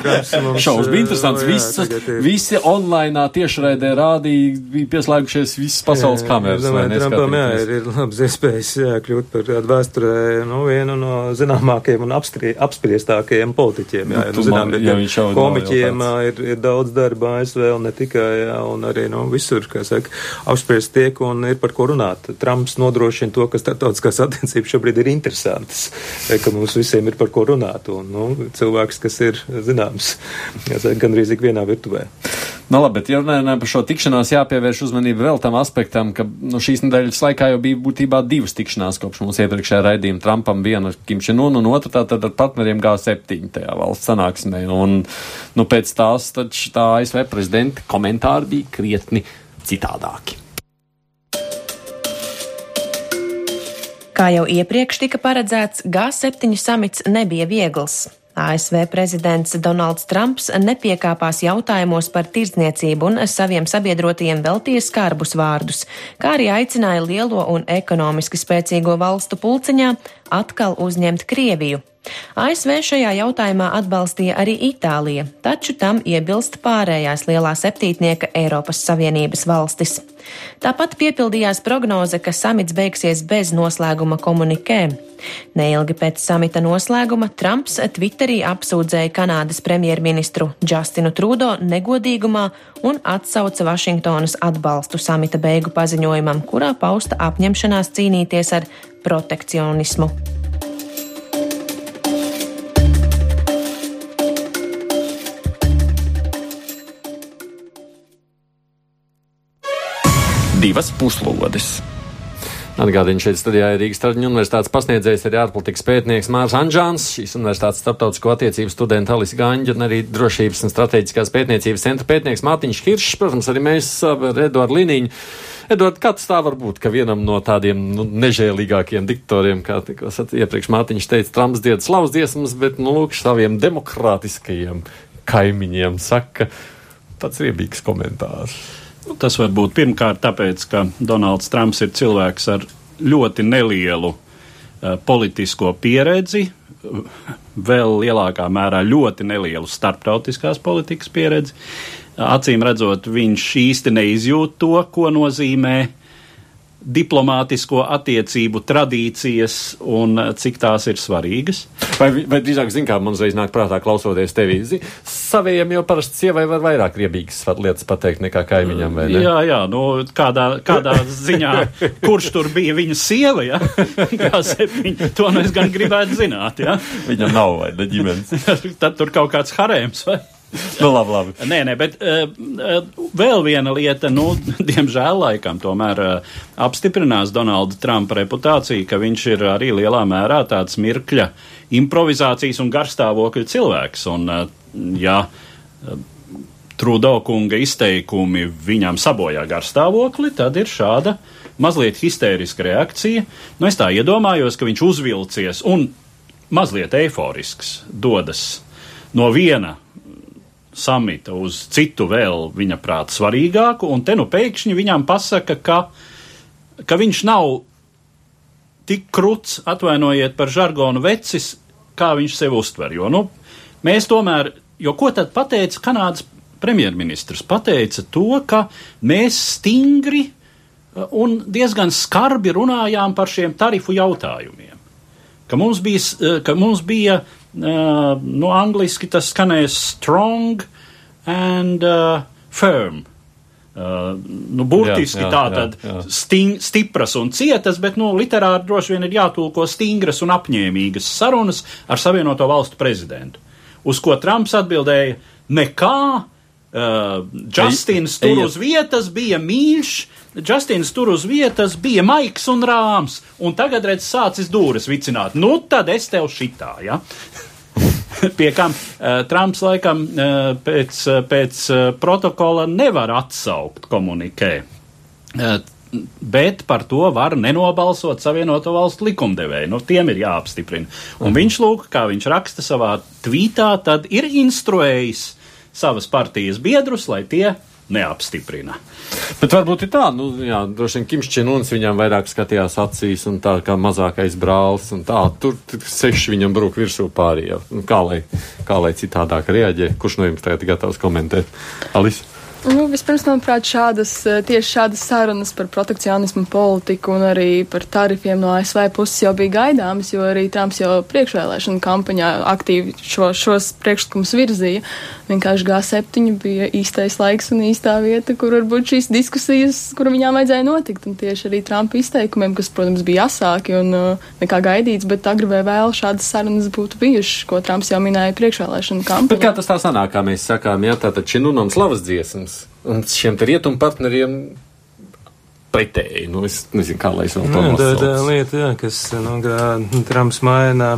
Trumps mums. Šovs bija interesants, nu, jā, visi, ir... visi online tiešraidē rādīja, bija pieslēgušies visas pasaules jā, kameras. Domāju, Trumpam, jā, ir, ir labs iespējas, jā, kļūt par vēsturē, nu, vienu no zināmākajiem un apstrie, apspriestākajiem politiķiem, jā, nu, zinām, ja komiķiem ir, ir daudz darba ASV un ne tikai, jā, un arī, nu, visur, kā saka, apspriest tiek un ir par ko runāt. Trumps nodrošina to, ka starptautiskās attiecības šobrīd ir interesantas lietas, ka mums visiem ir par ko runāt. Un, nu, cilvēks, kas ir zināms, gandrīz ik vienā virtuvē. Nu, labi, bet, ja runājam par šo tikšanos, jāpievērš uzmanība vēl tam aspektam, ka nu, šīs nedēļas laikā jau bija būtībā divas tikšanās kopš mums iepriekšējā raidījuma Trumpam, viena ar Kimčinu un otra tātad ar partneriem G7 tajā valsts sanāksmē. Un, nu, pēc tās taču tā ASV prezidenta komentāri bija krietni citādāki. Kā jau iepriekš tika paredzēts, G7 samits nebija viegls. ASV prezidents Donalds Trumps nepiekāpās jautājumos par tirdzniecību un saviem sabiedrotajiem veltīja skarbus vārdus, kā arī aicināja lielo un ekonomiski spēcīgo valstu pulciņā atkal uzņemt Krieviju. ASV šajā jautājumā atbalstīja arī Itālija, taču tam iebilst pārējās lielā septītnieka Eiropas Savienības valstis. Tāpat piepildījās prognoze, ka samits beigsies bez noslēguma komunikē. Neilgi pēc samita noslēguma Trumps Twitterī apsūdzēja Kanādas premjerministru Justinu Trudo negodīgumā un atsauca Vašingtonas atbalstu samita beigu paziņojumam, kurā pausta apņemšanās cīnīties ar protekcionismu. Divas puslodes. Atgādījums šeit studijā ir Rīgas Traģiņu universitātes pasniedzējs, arī ārpolitikas pētnieks Mārs Anžāns, šīs universitātes starptautisko attiecību studenta Alis Gaņģa un arī drošības un strateģiskās pētniecības centra pētnieks Mārtiņš Hiršs, protams, arī mēs ar Eduardu Liniņu. Edvard, kā tas tā var būt, ka vienam no tādiem nu, nežēlīgākiem diktatoriem, kā tikko iepriekš Mārtiņš teica, Trumps dzied slavas dziesmas, bet, nu, lūk, saviem demokrātiskajiem kaimiņiem saka tāds riebīgs komentārs. Nu, tas var būt pirmkārt tāpēc, ka Donalds Trumps ir cilvēks ar ļoti nelielu uh, politisko pieredzi, vēl lielākā mērā ļoti nelielu starptautiskās politikas pieredzi. Acīm redzot, viņš īsti neizjūt to, ko nozīmē diplomātisko attiecību tradīcijas un cik tās ir svarīgas. Vai, vai drīzāk, zin, kā man uzreiz nāk prātā klausoties tevi, zin, saviem jau parasti sievai var vairāk riebīgas lietas pateikt nekā kaimiņam, vai ne? Jā, jā, nu, kādā, kādā ziņā, kurš tur bija viņa sieva, jā, kā septiņi, to nu es gan gribētu zināt, jā. Viņam nav, vai ne, ģimenes? Tad tur kaut kāds harēms, vai? Nu, labi, labi. Nē, nē, bet uh, vēl viena lieta, nu, diemžēl laikam tomēr uh, apstiprinās Donalda Trumpa reputāciju, ka viņš ir arī lielā mērā tāds mirkļa improvizācijas un garstāvokļa cilvēks. Un, uh, ja uh, Trudo kunga izteikumi viņam sabojā garstāvokli, tad ir šāda mazliet histēriska reakcija. Nu, es tā iedomājos, ka viņš uzvilcies un mazliet eiforisks dodas no viena samita uz citu vēl viņa prāt svarīgāku, un te nu pēkšņi viņam pasaka, ka, ka viņš nav tik kruts, atvainojiet par žargonu vecis, kā viņš sev uztver. Jo, nu, mēs tomēr, jo ko tad pateica Kanādas premjerministrs? Pateica to, ka mēs stingri uh, un diezgan skarbi runājām par šiem tarifu jautājumiem. Ka mums bija, uh, ka mums bija uh, nu, angliski tas skanēs strong and uh, firm. Uh, nu, burtiski tā tad sting, stipras un cietas, bet nu, literāri droši vien ir jātulko stingras un apņēmīgas sarunas ar Savienoto Valstu prezidentu. Uz ko Trumps atbildēja: nekā, uh, Justins tur uz vietas bija mīļš, Justins tur uz vietas bija maigs un rāms, un tagad redz sācis dūres vicināt. Nu, tad es tev šitā, ja? pie kam uh, Trumps laikam uh, pēc, uh, pēc protokola nevar atsaukt komunikē. Uh, Bet par to var nenobalsot Savienoto Valstu likumdevēju. Nu, tiem ir jāapstiprina. Un viņš, lūk, kā viņš raksta savā tvītā, tad ir instruējis savas partijas biedrus, lai tie neapstiprina. Bet varbūt ir tā, nu, jā, droši vien Kims Čenuns viņam vairāk skatījās acīs un tā kā mazākais brālis un tā, tur, seši viņam brūk virsū pārējie. Nu, kā, lai, kā lai citādāk reaģē? Kurš no jums tagad gatavs komentēt? Alisa? Nu, vispirms, manuprāt, šādas, eh, tieši šādas sarunas par protekcionismu politiku un arī par tarifiem no ASV puses jau bija gaidāmas, jo arī Trumps jau priekšvēlēšana kampaņā aktīvi šo, šos priekšlikumus virzīja. Vienkārši G7 bija īstais laiks un īstā vieta, kur varbūt šīs diskusijas, kur viņām vajadzēja notikt. Un tieši arī Trumpa izteikumiem, kas, protams, bija asāki un uh, nekā gaidīts, bet agri vai vēl šādas sarunas būtu bijušas, ko Trumps jau minēja priekšvēlēšana kampaņā. Bet kā tas tā sanāk, kā mēs sakām, jā, tātad Činunam slavas dziesmas? Un šiem rietumu partneriem pretēji. Nu, es nezinu, kā lai es vēl to Nu, tā, nosaucu. tā lieta, jā, kas, nu, kā Trumps maina,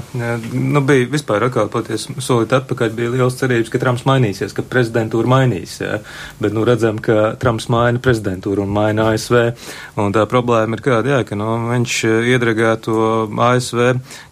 nu, bija vispār atkal paties solīt atpakaļ, bija liels cerības, ka Trumps mainīsies, ka prezidentūra mainīs, jā. Bet, nu, redzam, ka Trumps maina prezidentūru un maina ASV, un tā problēma ir kāda, jā, ka, nu, viņš iedragā to ASV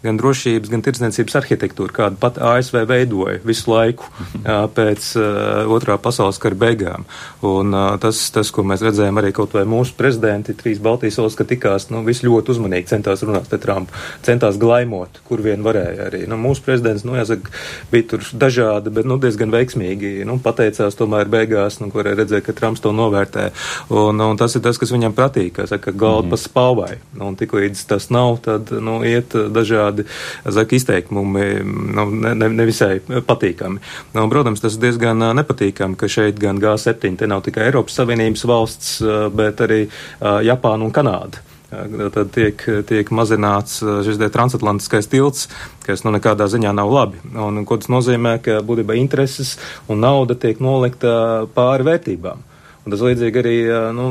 gan drošības, gan tirdzniecības arhitektūru, kādu pat ASV veidoja visu laiku jā, pēc uh, otrā pasaules kara beigām. Un uh, tas, tas, ko mēs redzējām arī kaut vai mūsu prezidentūra, prezidenti, trīs Baltijas valsts, ka tikās, nu, visi ļoti uzmanīgi centās runāt ar Trumpu, centās glaimot, kur vien varēja arī. Nu, mūsu prezidents, nu, jāsaka, bija tur dažādi, bet, nu, diezgan veiksmīgi, nu, pateicās tomēr beigās, nu, kur redzēja, ka Trumps to novērtē. Un, un tas ir tas, kas viņam patīk, kā saka, galda mm. pa spāvai. Un tik līdz tas nav, tad, nu, iet dažādi, saka, izteikumi, nu, ne, ne, nevisai patīkami. Nu, protams, tas diezgan nepatīkami, ka šeit gan G7, te nav tikai Eiropas Savienības valsts, bet arī Japāna un Kanāda. Tad tiek, tiek mazināts šis transatlantiskais tilts, kas nu nekādā ziņā nav labi. Un, ko tas nozīmē, ka būtībā intereses un nauda tiek nolikta pāri vērtībām. Un tas līdzīgi arī nu,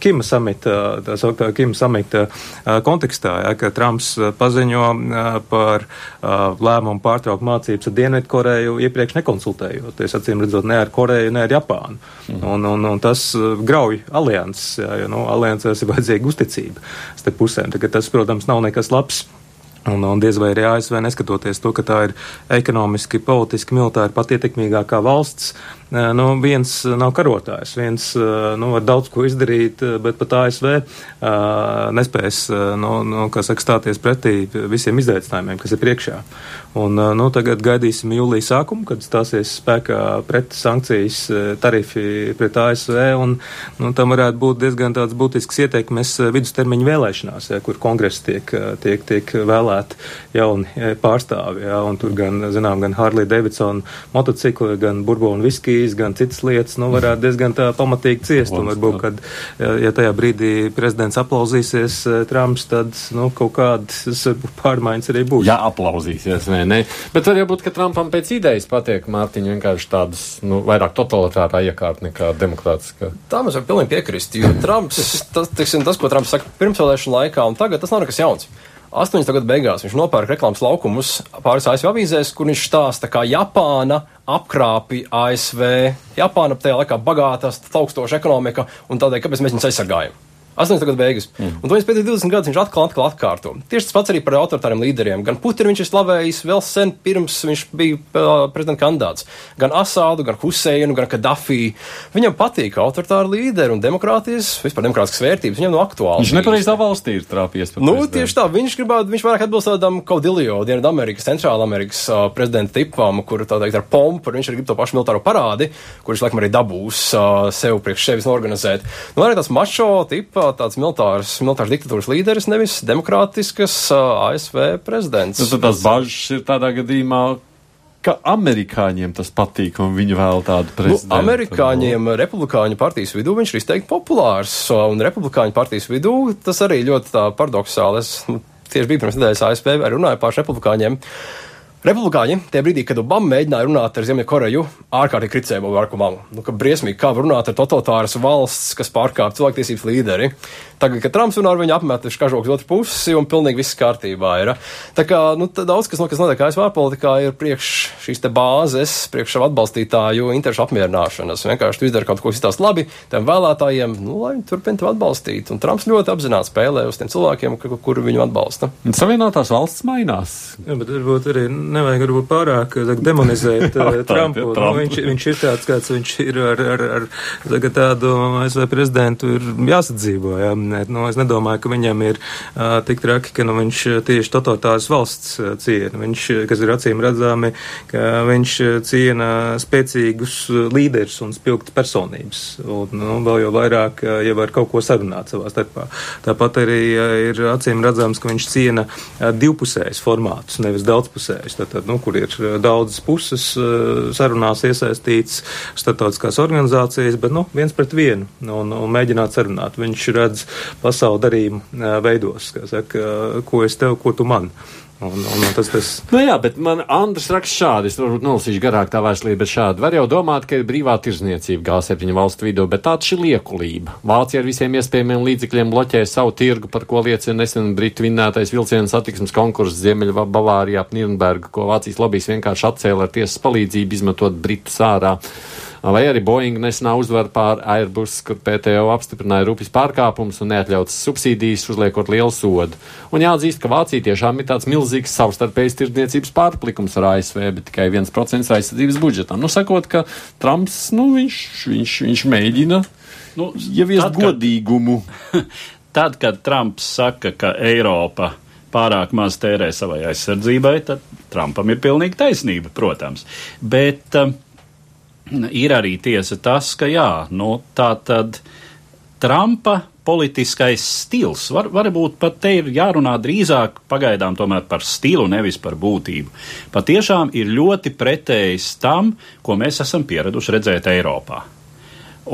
Kima samita, tā sauktā Kima samita kontekstā, ja, ka Trumps paziņo par lēmumu pārtraukt mācības ar Dienvidkoreju iepriekš nekonsultējoties, acīm redzot, ne ar Koreju, ne ar Japānu. Mm. Un, un, un tas grauj alianses, ja, jo nu, aliansēs ir vajadzīga uzticība starp pusēm. Tā, tas, protams, nav nekas labs. Un, un diez vai arī ASV, neskatoties to, ka tā ir ekonomiski, politiski, militāri pat ietekmīgākā valsts, nu, viens nav karotājs, viens nu, var daudz ko izdarīt, bet pat ASV nespēs nu, nu, saka, stāties pretī visiem izaicinājumiem, kas ir priekšā. Un, nu, tagad gaidīsim jūlijas sākumu, kad stāsies spēkā pret sankcijas tarifi pret ASV, un nu, tam varētu būt diezgan tāds būtisks ieteikums vidustermiņu vēlēšanās, ja, kur kongress tiek, tiek, tiek vēlēti jauni pārstāvi, ja, tur gan, zinām, gan Harley Davidson motocikli, gan Bourbon viskijas, gan citas lietas, nu, varētu diezgan tā pamatīgi ciest, un varbūt, kad, ja tajā brīdī prezidents aplauzīsies Trumps, tad, nu, kaut kādas pārmaiņas arī būs. Jā, aplauzīsies, vai ne? Bet var jau būt, ka Trumpam pēc idejas patiek Mārtiņa vienkārši tādas, nu, vairāk totalitārā iekārta nekā demokrātiskā. Tā mēs varam pilnīgi piekrist, jo Trumps, tas, tiksim, tas, ko Trumps saka pirmsvēlēšana laikā un tagad, tas nav nekas jauns. 80. gada beigās viņš nopērk reklāmas laukumus pāris ASV avīzēs, kur viņš stāsta, kā Japāna apkrāpja ASV. Japāna tajā laikā bagātās, augstoša ekonomika, un tādēļ, kāpēc mēs viņus aizsargājam? 80. gada beigas. Mm. Un to viņš pēc 20 gadus viņš atkal, atkal atkārto. Tieši tas pats arī par autoritāriem līderiem. Gan Putinu viņš ir slavējis vēl sen pirms viņš bija uh, prezidenta kandidāts. Gan Asādu, gan Huseinu, gan Kadafī. Viņam patīk autoritāri līderi un demokrātijas, vispār demokrātiskas vērtības. Viņam no aktuāli. Viņš nepareizā valstī ir trāpies. Nu, tieši tā. Viņš gribētu, viņš vairāk atbilst tādam Kaudilio, Dienvidu Amerikas, Centrāla Amerikas uh, prezidenta tipam, kur tā teikt ar pompu, viņš arī grib to pašu militāro parādi, kurš laikam arī dabūs uh, sev priekš sevis organizēt. Nu, arī tas mačo tipa tāds militārs, militārs diktatūras līderis, nevis demokrātiskas uh, ASV prezidents. Nu, tad tas bažas ir tādā gadījumā. Ka amerikāņiem tas patīk, un viņi vēl tādu prezidentu. Nu, amerikāņiem, republikāņu partijas vidū viņš ir izteikti populārs, un republikāņu partijas vidū tas arī ļoti paradoxāli. Es nu, tieši biju pirms nedēļas ASV, arī runāju pār republikāņiem. Republikāņi, tie brīdī, kad Obama mēģināja runāt ar Ziemeļkoreju, ārkārtīgi kritizēja Barack Obamu. Nu, ka briesmīgi, kā runāt ar totalitāras valsts, kas pārkāpj cilvēktiesības līderi. Tagad, kad Trumps runā ar viņu apmetuši kažoks otru pusi un pilnīgi viss kārtībā ir. Tā kā, nu, daudz kas, no, kas notiek ASV politikā, ir priekš šīs te bāzes, priekš savu atbalstītāju interešu apmierināšanas. Vienkārši tu izdari kaut ko izstāst labi tiem vēlētājiem, nu, lai viņi turpina tevi atbalstīt. Un Trumps ļoti apzināti spēlē uz tiem cilvēkiem, kuri viņu atbalsta. Savienotās valsts mainās. Jā, bet varbūt arī nevajag varbūt pārāk zaka, demonizēt tā, Trumpu. Tā, nu, viņš, viņš ir tāds, kāds viņš ir ar, ar, ar tādu ASV prezidentu ir jāsadzīvo. Jā. Nu, es nedomāju, ka viņam ir uh, tik traki, ka nu, viņš tieši totalitāras valsts uh, ciena. Viņš, kas ir acīm redzami, ka viņš ciena spēcīgus līderus un spilgtas personības. Un, nu, vēl jau vairāk, uh, ja var kaut ko sarunāt savā starpā. Tāpat arī uh, ir acīm redzams, ka viņš ciena uh, divpusējus formātus, nevis daudzpusējus. Tātad, nu, kur ir daudzas puses uh, sarunās iesaistīts starptautiskās organizācijas, bet nu, viens pret vienu un, un mēģināt sarunāt. Viņš redz pasauli darījumu veidos, saka, ko es tev, ko tu man. Un, un, tas, tas... Nu jā, bet man Andris raksta šādi, es varbūt nolasīšu garāk tā vēstulī, bet šādi. Var jau domāt, ka ir brīvā tirzniecība G7 valstu vidū, bet tā ir liekulība. Vācija ar visiem iespējamiem līdzekļiem bloķē savu tirgu, par ko liecina nesen Britu vinnētais vilcienu satiksmes konkurss Ziemeļa Bavārijā ap Nirnbergu, ko Vācijas lobbyis vienkārši atcēla ar tiesas palīdzību, izmetot Britu sārā vai arī Boeing nesenā uzvara pār Airbus, kur PTO apstiprināja rūpjas pārkāpumus un neatļautas subsīdijas, uzliekot lielu sodu. Un jāatzīst, ka Vācija tiešām ir tāds milzīgs savstarpējs tirdzniecības pārplikums ar ASV, bet tikai 1% aizsardzības budžetam. Nu, sakot, ka Trumps, nu, viņš, viņš, viņš mēģina nu, ieviest tad, godīgumu. Tad, kad Trumps saka, ka Eiropa pārāk maz tērē savai aizsardzībai, tad Trumpam ir pilnīgi taisnība, protams. Bet uh, ir arī tiesa tas, ka jā, nu, tā tad Trumpa politiskais stils, var, varbūt pat te ir jārunā drīzāk pagaidām tomēr par stilu, nevis par būtību. Patiešām ir ļoti pretējs tam, ko mēs esam pieraduši redzēt Eiropā.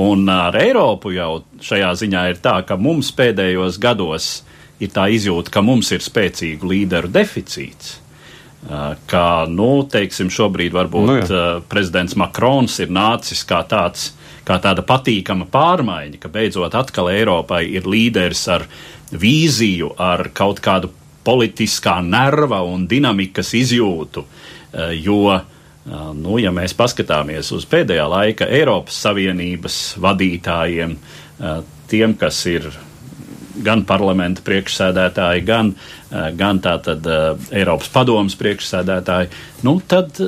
Un ar Eiropu jau šajā ziņā ir tā, ka mums pēdējos gados ir tā izjūta, ka mums ir spēcīgu līderu deficīts ka, nu, teiksim, šobrīd varbūt nu, jā. prezidents Makrons ir nācis kā tāds, kā tāda patīkama pārmaiņa, ka beidzot atkal Eiropai ir līderis ar vīziju, ar kaut kādu politiskā nerva un dinamikas izjūtu, jo, nu, ja mēs paskatāmies uz pēdējā laika Eiropas Savienības vadītājiem, tiem, kas ir gan parlamenta priekšsēdētāji, gan, eh, gan tātad eh, Eiropas padomas priekšsēdētāji, nu tad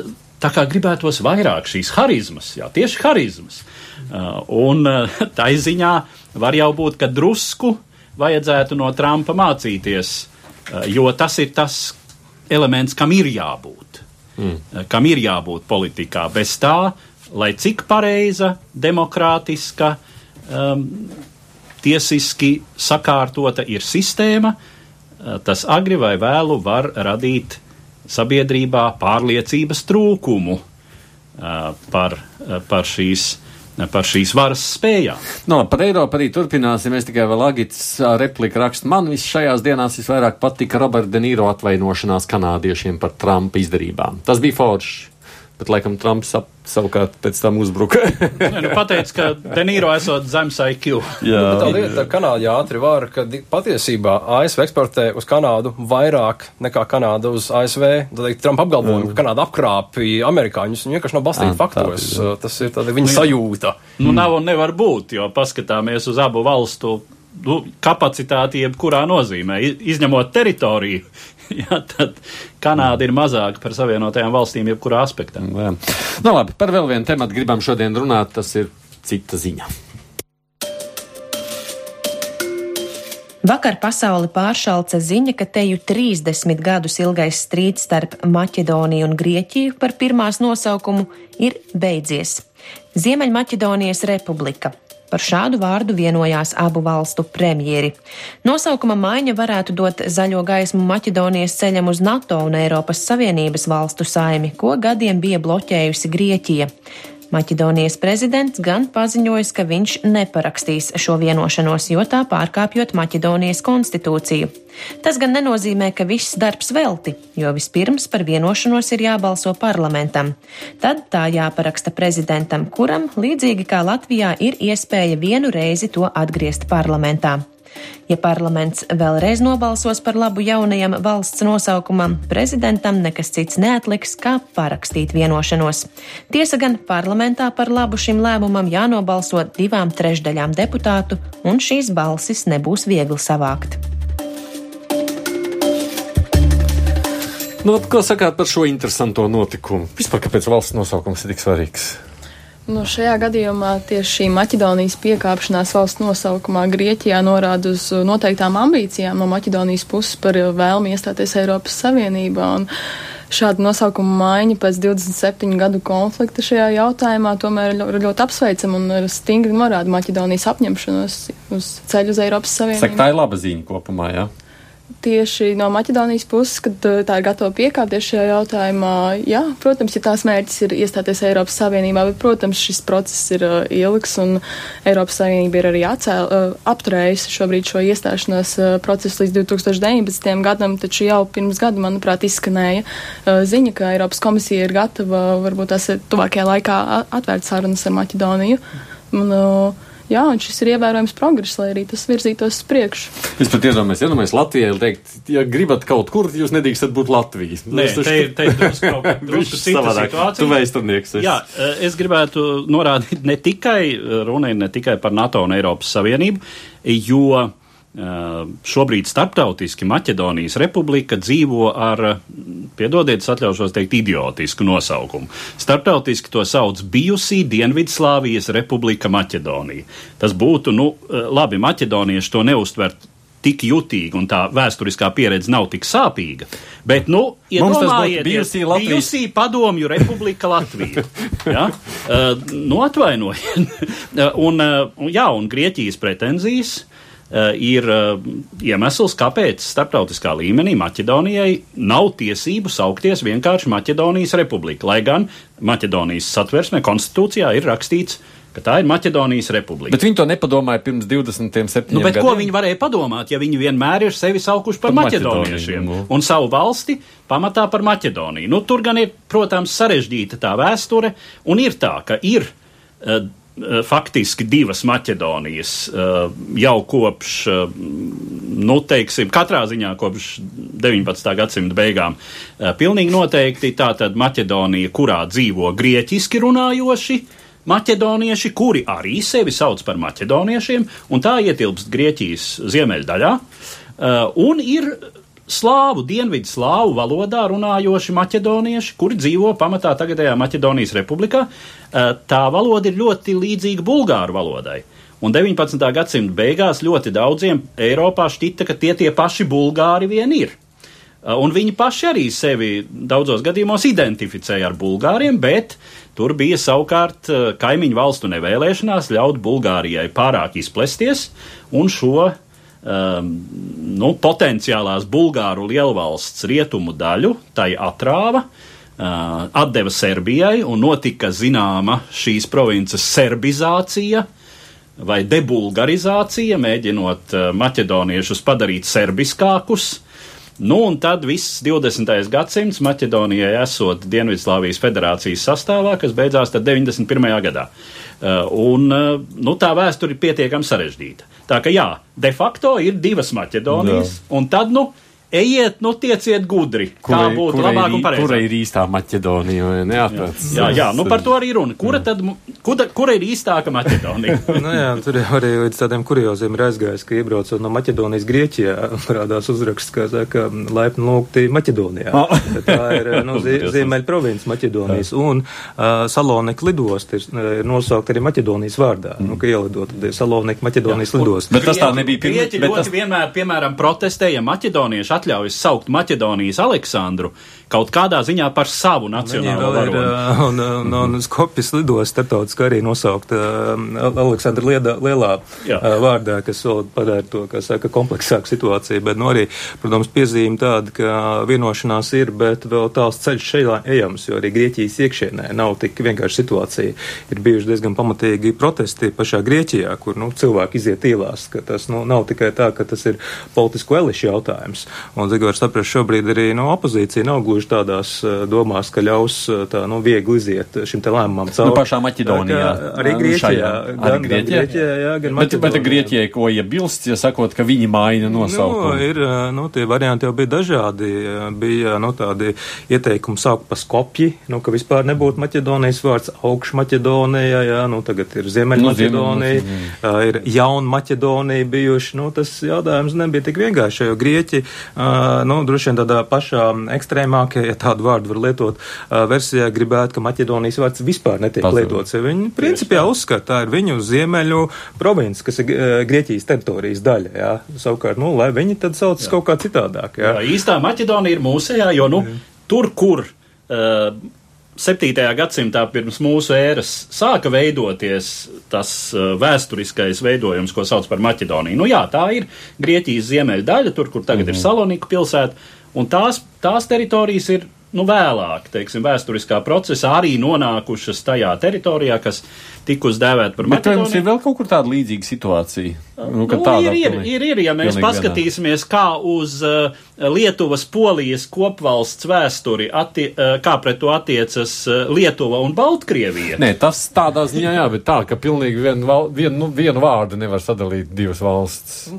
tā kā gribētos vairāk šīs harizmas, jā, tieši harizmas. Eh, un tā ziņā var jau būt, ka drusku vajadzētu no Trumpa mācīties, jo tas ir tas elements, kam ir jābūt. Mm. Kam ir jābūt politikā. Bez tā, lai cik pareiza, demokrātiska, um, tiesiski sakārtota ir sistēma, eh, tas agri vai vēlu var radīt sabiedrībā pārliecības trūkumu eh, par, eh, par šīs par šīs varas spējām. No, par Eiropu arī turpināsim. Es tikai vēl Agits replika rakstu. Man viss šajās dienās visvairāk patika Roberta De Niro atvainošanās kanādiešiem par Trumpa izdarībām. Tas bija forši bet laikam Trumps ap, savukārt pēc tam uzbruka. nu, pateica, ka Denīro esot zemes IQ. Jā, nu, tā lieta ar Kanādu ātri var, ka patiesībā ASV eksportē uz Kanādu vairāk nekā Kanāda uz ASV. Tad Trumpa apgalvojumi, ka Kanāda apkrāpja amerikāņus, viņi vienkārši nav balstīti faktos. Tā, tas ir tāda viņa sajūta. Nu, nav un nevar būt, jo paskatāmies uz abu valstu nu, kapacitāti jebkurā nozīmē, izņemot teritoriju. jā, tad Kanāda ir mazāka par Savienotajām valstīm jebkurā aspektā. Jā. Nu, labi, par vēl vienu tematu gribam šodien runāt, tas ir cita ziņa. Vakar pasauli pāršalca ziņa, ka teju 30 gadus ilgais strīds starp Maķedoniju un Grieķiju par pirmās nosaukumu ir beidzies. Ziemeļmaķedonijas republika Par šādu vārdu vienojās abu valstu premjeri. Nosaukuma maiņa varētu dot zaļo gaismu Maķedonijas ceļam uz NATO un Eiropas Savienības valstu saimi, ko gadiem bija bloķējusi Grieķija. Maķedonijas prezidents gan paziņojis, ka viņš neparakstīs šo vienošanos, jo tā pārkāpjot Maķedonijas konstitūciju. Tas gan nenozīmē, ka viss darbs velti, jo vispirms par vienošanos ir jābalso parlamentam. Tad tā jāparaksta prezidentam, kuram, līdzīgi kā Latvijā, ir iespēja vienu reizi to atgriezt parlamentā. Ja parlaments vēlreiz nobalsos par labu jaunajam valsts nosaukumam, prezidentam nekas cits neatliks, kā parakstīt vienošanos. Tiesa gan parlamentā par labu šim lēmumam jānobalso divām trešdaļām deputātu, un šīs balsis nebūs viegli savākt. Nu, ko sakāt par šo interesanto notikumu? Vispār, kāpēc valsts nosaukums ir tik svarīgs? Nu, šajā gadījumā tieši šī Maķedonijas piekāpšanās valsts nosaukumā Grieķijā norāda uz noteiktām ambīcijām no Maķedonijas puses par vēlmi iestāties Eiropas Savienībā. Un šāda nosaukuma maiņa pēc 27 gadu konflikta šajā jautājumā tomēr ir ļoti apsveicama un stingri norāda Maķedonijas apņemšanos uz ceļu uz Eiropas Savienību. Saka, tā ir laba ziņa kopumā, jā. Ja? Tieši no Maķedonijas puses, kad uh, tā ir gatava piekāpties šajā jautājumā, jā, protams, ja tās mērķis ir iestāties Eiropas Savienībā, bet, protams, šis process ir uh, ilgs un Eiropas Savienība ir arī atcēl, uh, apturējusi šobrīd šo iestāšanās uh, procesu līdz 2019. gadam, taču jau pirms gada, manuprāt, izskanēja uh, ziņa, ka Eiropas komisija ir gatava varbūt tās tuvākajā laikā atvērt sarunas ar Maķedoniju. Un, uh, jā, un šis ir ievērojams progress, lai arī tas virzītos uz priekšu. Es pat iedomājos, iedomājos Latvijai teikt, ja gribat kaut kur, jūs nedrīkstat būt Latvijas. Nē, te ir, te ir drusku, kaut drusku cita situācija. Tu vēsturnieks. esi. Jā, eh, es gribētu norādīt ne tikai, runa ir ne tikai par NATO un Eiropas Savienību, jo eh, šobrīd starptautiski Maķedonijas republika dzīvo ar, piedodiet, atļaušos teikt, idiotisku nosaukumu. Starptautiski to sauc bijusī Dienvidslāvijas republika Maķedonija. Tas būtu, nu, eh, labi, maķedonieši to neuztver tik jutīgi un tā vēsturiskā pieredze nav tik sāpīga. Bet, nu, iedomājieties, bijusī Latvijas- bijusī padomju republika Latvija. ja? uh, nu, atvainojiet. un, uh, jā, un Grieķijas pretenzijas ir uh, iemesls, kāpēc starptautiskā līmenī Maķedonijai nav tiesību saukties vienkārši Maķedonijas republika. Lai gan Maķedonijas satversmē konstitūcijā ir rakstīts, ka tā ir Maķedonijas republika. Bet viņi to nepadomāja pirms 27 Nu, gadiem. ko viņi varēja padomāt, ja viņi vienmēr ir sevi saukuši par, Par maķedoniešiem Maķedoniju, un savu valsti pamatā par Maķedoniju? Nu, tur gan ir, protams, sarežģīta tā vēsture, un ir tā, ka ir uh, faktiski divas Maķedonijas uh, jau kopš, uh, nu, teiksim, katrā ziņā kopš 19. gadsimta beigām. Pilnīgi noteikti tā tad Maķedonija, kurā dzīvo grieķiski runājoši maķedonieši, kuri arī sevi sauc par maķedoniešiem, un tā ietilpst Grieķijas ziemeļdaļā, un ir slāvu, dienvidu slāvu valodā runājoši maķedonieši, kuri dzīvo pamatā tagadējā Maķedonijas republikā. Uh, tā valoda ir ļoti līdzīga bulgāru valodai. Un 19. gadsimta beigās ļoti daudziem Eiropā šķita, ka tie tie paši bulgāri vien ir. Uh, Un viņi paši arī sevi daudzos gadījumos identificēja ar bulgāriem, bet tur bija savukārt uh, kaimiņu valstu nevēlēšanās ļaut Bulgārijai pārāk izplesties un šo um, nu, potenciālās Bulgāru lielvalsts rietumu daļu tai atrāva. Uh, atdeva Serbijai un notika zināma šīs provinces serbizācija vai debulgarizācija, mēģinot uh, maķedoniešus padarīt serbiskākus. Nu, un tad viss 20. gadsimts Maķedonijai esot Dienvidslāvijas federācijas sastāvā, kas beidzās tad 91. gadā. Uh, un, uh, nu, tā vēsture ir pietiekami sarežģīta. Tā ka jā, de facto ir divas Maķedonijas, jā. un tad, nu, ejiet, nu, tieciet gudri, kā būtu kurai labāk un pareizāk. Kura ir īstā Maķedonija? vai ne? Jāprāt. Jā, jā, nu par to arī runa. Kura tad, kura, kura ir īstāka Maķedonija? nu, jā, tur jau arī līdz tādiem kurioziem ir aizgājis, ka iebraucot no Maķedonijas Grieķijā, parādās uzraksts, kā saka, laipni lūgti Maķedonijā. Bet Tā ir nu, zie, ziemeļa provinces Maķedonijas. Un uh, Salonika lidosta ir, ir nosaukt arī Maķedonijas vārdā. Nu, ka ielidot, tad ir Salonika Maķedonijas lidosta. Bet tas tā nebija pirmā. Grieķi Bet ļoti tas, vienmēr, piemēram, protestēja maķedonieši atļaujas saukt Maķedonijas Aleksandru kaut kādā ziņā par savu nacionālo vēl ir, varoni. uh, un, un, un Skopjas lidos starptautiski arī nosaukt uh, Aleksandra Liedā, lielā Jā. uh, vārdā, kas vēl padara to, kā saka, kompleksāku situāciju, bet, nu, arī, protams, piezīme tāda, ka vienošanās ir, bet vēl tāls ceļš šeit ejams, jo arī Grieķijas iekšienē nav tik vienkārši situācija. Ir bijuši diezgan pamatīgi protesti pašā Grieķijā, kur, nu, cilvēki iziet ielās, ka tas, nu, nav tikai tā, ka tas ir politisko elišu jautājums. Un, cik var saprast, šobrīd arī, nu, opozīcija nav gluži tādās uh, domās, ka ļaus uh, tā, nu, viegli iziet šim te lēmumam cauri. Nu, pašā Maķedonijā. Tā Arī Nu, Grieķijā. šajā. Gan, Arī gan Grieķijā? Grieķijā, jā, gan bet, bet Maķedonijā. Grieķijai ko iebilst, ja sakot, ka viņi maina Nu, nosaukumu? ir, nu, tie varianti jau bija dažādi. Bija, nu, tādi ieteikumi sākt pa skopji, nu, ka vispār nebūtu Maķedonijas vārds augš Maķedonija, jā, nu, tagad ir Ziemeļ Nu, Maķedonija, uh, ir Jaun Maķedonija bijuši, nu, tas jautājums nebija tik vienkārši, jo Grieķi, uh, nu, droši vien tādā pašā ekstrēmākajā, ja tādu vārdu var lietot, uh, versijā gribētu, ka Maķedonijas vārds vispār netiek Pazūd. lietots, jo viņi principā uzskata, tā ir viņu ziemeļu province, kas ir uh, Grieķijas teritorijas daļa, jā. Savukārt, nu, lai viņi tad sauc kaut kā citādāk, jā. Jā, īstā Maķedonija ir mūsējā, jo nu, tur, kur uh, 7. gadsimtā pirms mūsu ēras sāka veidoties tas uh, vēsturiskais veidojums, ko sauc par Maķedoniju. Nu jā, tā ir Grieķijas ziemeļa daļa, tur, kur tagad mm -hmm. ir Mhm. Salonika pilsēta, un tās, tās teritorijas ir nu, vēlāk, teiksim, vēsturiskā procesā arī nonākušas tajā teritorijā, kas tika uzdēvēta par Bet vai mums ir Maķedoniju. vēl kaut kur tāda līdzīga situācija? Nu, ir, ir, ir, ir, ja mēs paskatīsimies, kā uz uh, Lietuvas, Polijas kopvalsts vēsturi, atti, uh, kā pret to attiecas uh, Lietuva un Baltkrievija. Nē, tas tādā ziņā, jā, bet tā, ka pilnīgi vienu, val, vienu, nu, vienu vārdu nevar sadalīt divas valsts.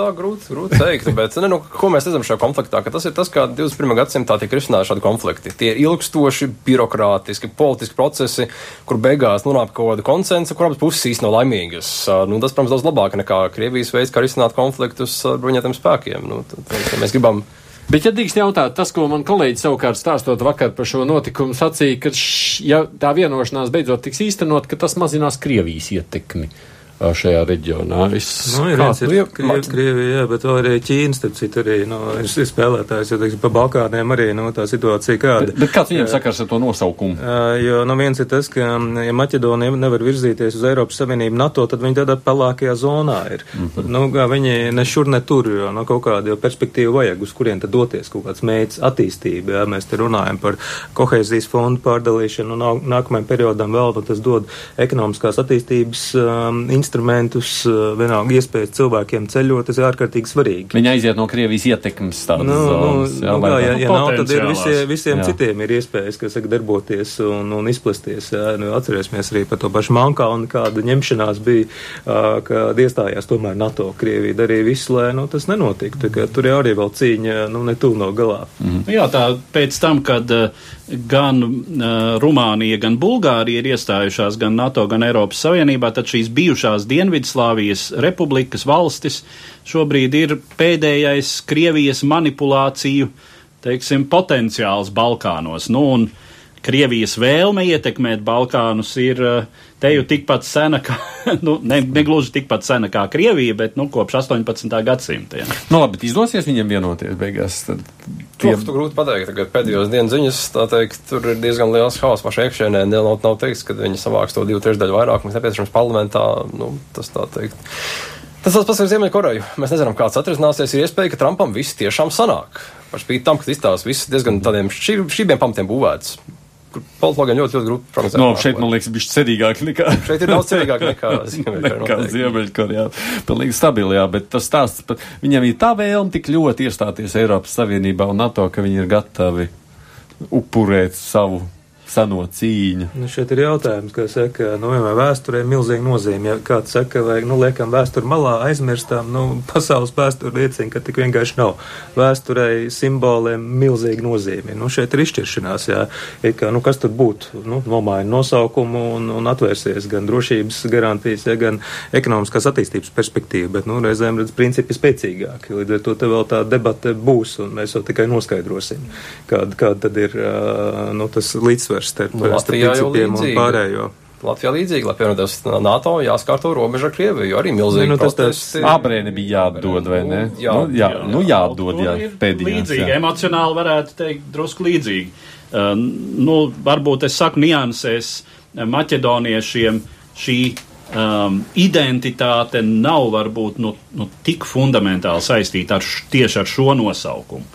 Tā grūti, grūti teikt, bet ne, nu, ko mēs redzam šajā konfliktā? ka Tas ir tas, kā 21. gadsimtā tiek risināti šādi konflikti. Tie ir ilgstoši, birokrātiski, politiski procesi, kur beigās nonāk kaut kāda konsensa, kur abas puses īsti nav laimīgas. Uh, Nu, tas, protams, daudz labāk nekā Krievijas veids, kā risināt konfliktus ar bruņotiem spēkiem. Nu, tad, tad, ja mēs gribam Bet, ja drīkst jautāt, tas, ko man kolēģi savukārt stāstot vakar par šo notikumu, sacīja, ka, š, ja tā vienošanās beidzot tiks īstenot, ka tas mazinās Krievijas ietekmi ā, šajā reģionā. Es, Nu, ir viens ir Krievi, Krievija, jā, bet vēl arī Ķīna, starp citu, arī nu, ir, ir spēlētājs, jo, teiksim, pa Balkāniem arī nu, tā situācija kāda. bet, bet kāds viņiem sakars ar to nosaukumu? Uh, Jo nu, viens ir tas, ka, mm, ja Maķedonija nevar virzīties uz Eiropas Savienību, NATO, tad viņi tādā pelākajā zonā ir. Mm -hmm. nu, kā viņi ne šur, ne tur, jo nu, kaut kādu jau perspektīvu vajag, uz kurien tad doties, kaut kāds mērķis attīstība. Jā, mēs te runājam par kohēzijas fondu pārdalīšanu, un nā- nākamajam periodam vēl, nu, tas dod ekonomiskās attīstības um, instrumentus, uh, vienalga iespējas cilvēkiem ceļot, tas ir ārkārtīgi svarīgi. Viņi aiziet no Krievijas ietekmes tādas Nu, nu, zonas. nu, kā, ja, ja nav, tad ir visie, visiem Jā. jā. citiem ir iespējas, kas saka, darboties un, un izplesties. Jā. Nu, atcerēsimies arī par to pašu Mankaunu, kāda ņemšanās bija, kad iestājās tomēr NATO. Krievija darīja visu, lai nu, tas nenotiktu. Tā kā Tur jau arī vēl cīņa nu, netuvu no galā. Nu Jā, tā pēc tam, kad uh, gan uh, Rumānija, gan Bulgārija ir iestājušās gan NATO, gan Eiropas Savienībā, tad šīs bijušās Dienvidslāvijas republikas valstis šobrīd ir pēdējais Krievijas manipulāciju, teiksim, potenciāls Balkānos. Nu, un Krievijas vēlme ietekmēt Balkānus ir uh, te jau tikpat sena, kā, nu, ne, ne gluži tikpat sena kā Krievija, bet nu, kopš 18. gadsimta. Jā. Nu, labi, bet izdosies viņiem vienoties beigās. Tad To tu grūti pateikt, tagad pēdējos dienas ziņas, tā teikt, tur ir diezgan liels haoss pašā iekšēnē. Nav, nav teikts, ka viņi savāks to divu trešdaļu vairāk, mums nepieciešams parlamentā, nu, tas tā teikt. Tas tas pats ar Ziemeļkoreju. Mēs nezinām, kāds atrisināsies. Ir iespēja, ka Trumpam viss tiešām sanāk. Par spīti tam, ka izstāsta viss diezgan tādiem šī- šībiem pamatiem būvēts. Kur politologiem ļoti, ļoti grūti prognozēt. no, šeit, man liekas, bija cerīgāk nekā. Šeit ir daudz cerīgāk nekā Ziemeļkorejā. Pilnīgi stabiljā, bet tas stāsts par viņiem ir tā vēlme tik ļoti iestāties Eiropas Savienībā un NATO, ka viņi ir gatavi upurēt savu seno cīņu. Nu, šeit ir jautājums, kā saka, nu, vienmēr vēsturē ir milzīga nozīme. Ja kāds saka, vai, nu, liekam vēsturi malā, aizmirstām, nu, pasaules vēsture liecina, ka tik vienkārši nav. Vēsturei simboliem milzīga nozīme. Nu, šeit ir izšķiršanās, jā, ir kā, nu, kas tur būtu, nu, nomaina nosaukumu un, un atvērsies gan drošības garantijas, ja, gan ekonomiskās attīstības perspektīva, bet, nu, reizēm, redz, principi spēcīgāki. Līdz ar to te vēl tā debate būs, un mēs jau tikai noskaidrosim, kāda, kāda tad ir, nu, tas līdzsvars starp, Nu, starp principiem un pārējo. Latvijā līdzīgi, lai pievienotos NATO, jāskārto robeža ar Krieviju, arī milzīgi. Nu, nu, tas protesti. Abrēni bija jāatdod, vai ne? Jā, nu, jā, jā, nu, jāatdod, jā, pēdējās. Līdzīgi, jā. emocionāli varētu teikt, drusku līdzīgi. Uh, nu, varbūt es saku niansēs eh, maķedoniešiem šī um, identitāte nav varbūt nu, nu, tik fundamentāli saistīta ar, š- tieši ar šo nosaukumu,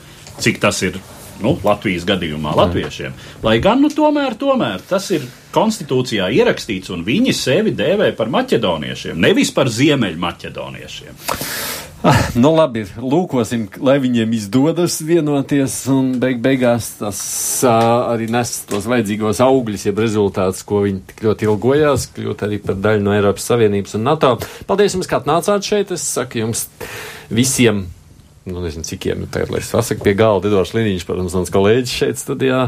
cik tas ir nu, Latvijas gadījumā latviešiem. Lai gan, nu, tomēr, tomēr tas ir konstitūcijā ierakstīts, un viņi sevi dēvē par maķedoniešiem, nevis par ziemeļmaķedoniešiem. Nu, labi, lūkosim, lai viņiem izdodas vienoties, un beig beigās tas uh, arī nes tos vajadzīgos augļus, jeb rezultātus, ko viņi tik ļoti ilgojās, kļūt arī par daļu no Eiropas Savienības un NATO. Paldies jums, ka atnācāt šeit. Es saku jums visiem. Nu, nezinu, cikiem nu, tagad, lai es pasaku, pie galda Edvards Liniņš, protams, mans kolēģis šeit studijā,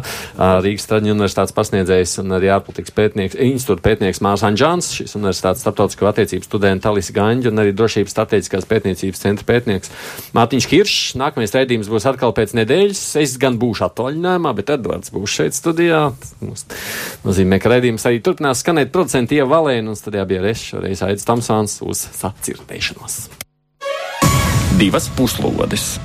Rīgas Traģiņu universitātes pasniedzējs un arī ārpolitikas pētnieks, institūta pētnieks Mārs Anģāns, šīs universitātes starptautisko attiecību studenta Talisa Gaņģa un arī drošības strateģiskās pētniecības centra pētnieks Mārtiņš Kiršs. Nākamais raidījums būs atkal pēc nedēļas. Es gan būšu atvaļinājumā, bet Edvards būs šeit studijā. Tas nozīmē, ka raidījums arī turpinās skanēt producenti Ieva Valēna un studijā bija es šoreiz Aidis Tamsāns uz sacirdēšanos. Divas puslodes.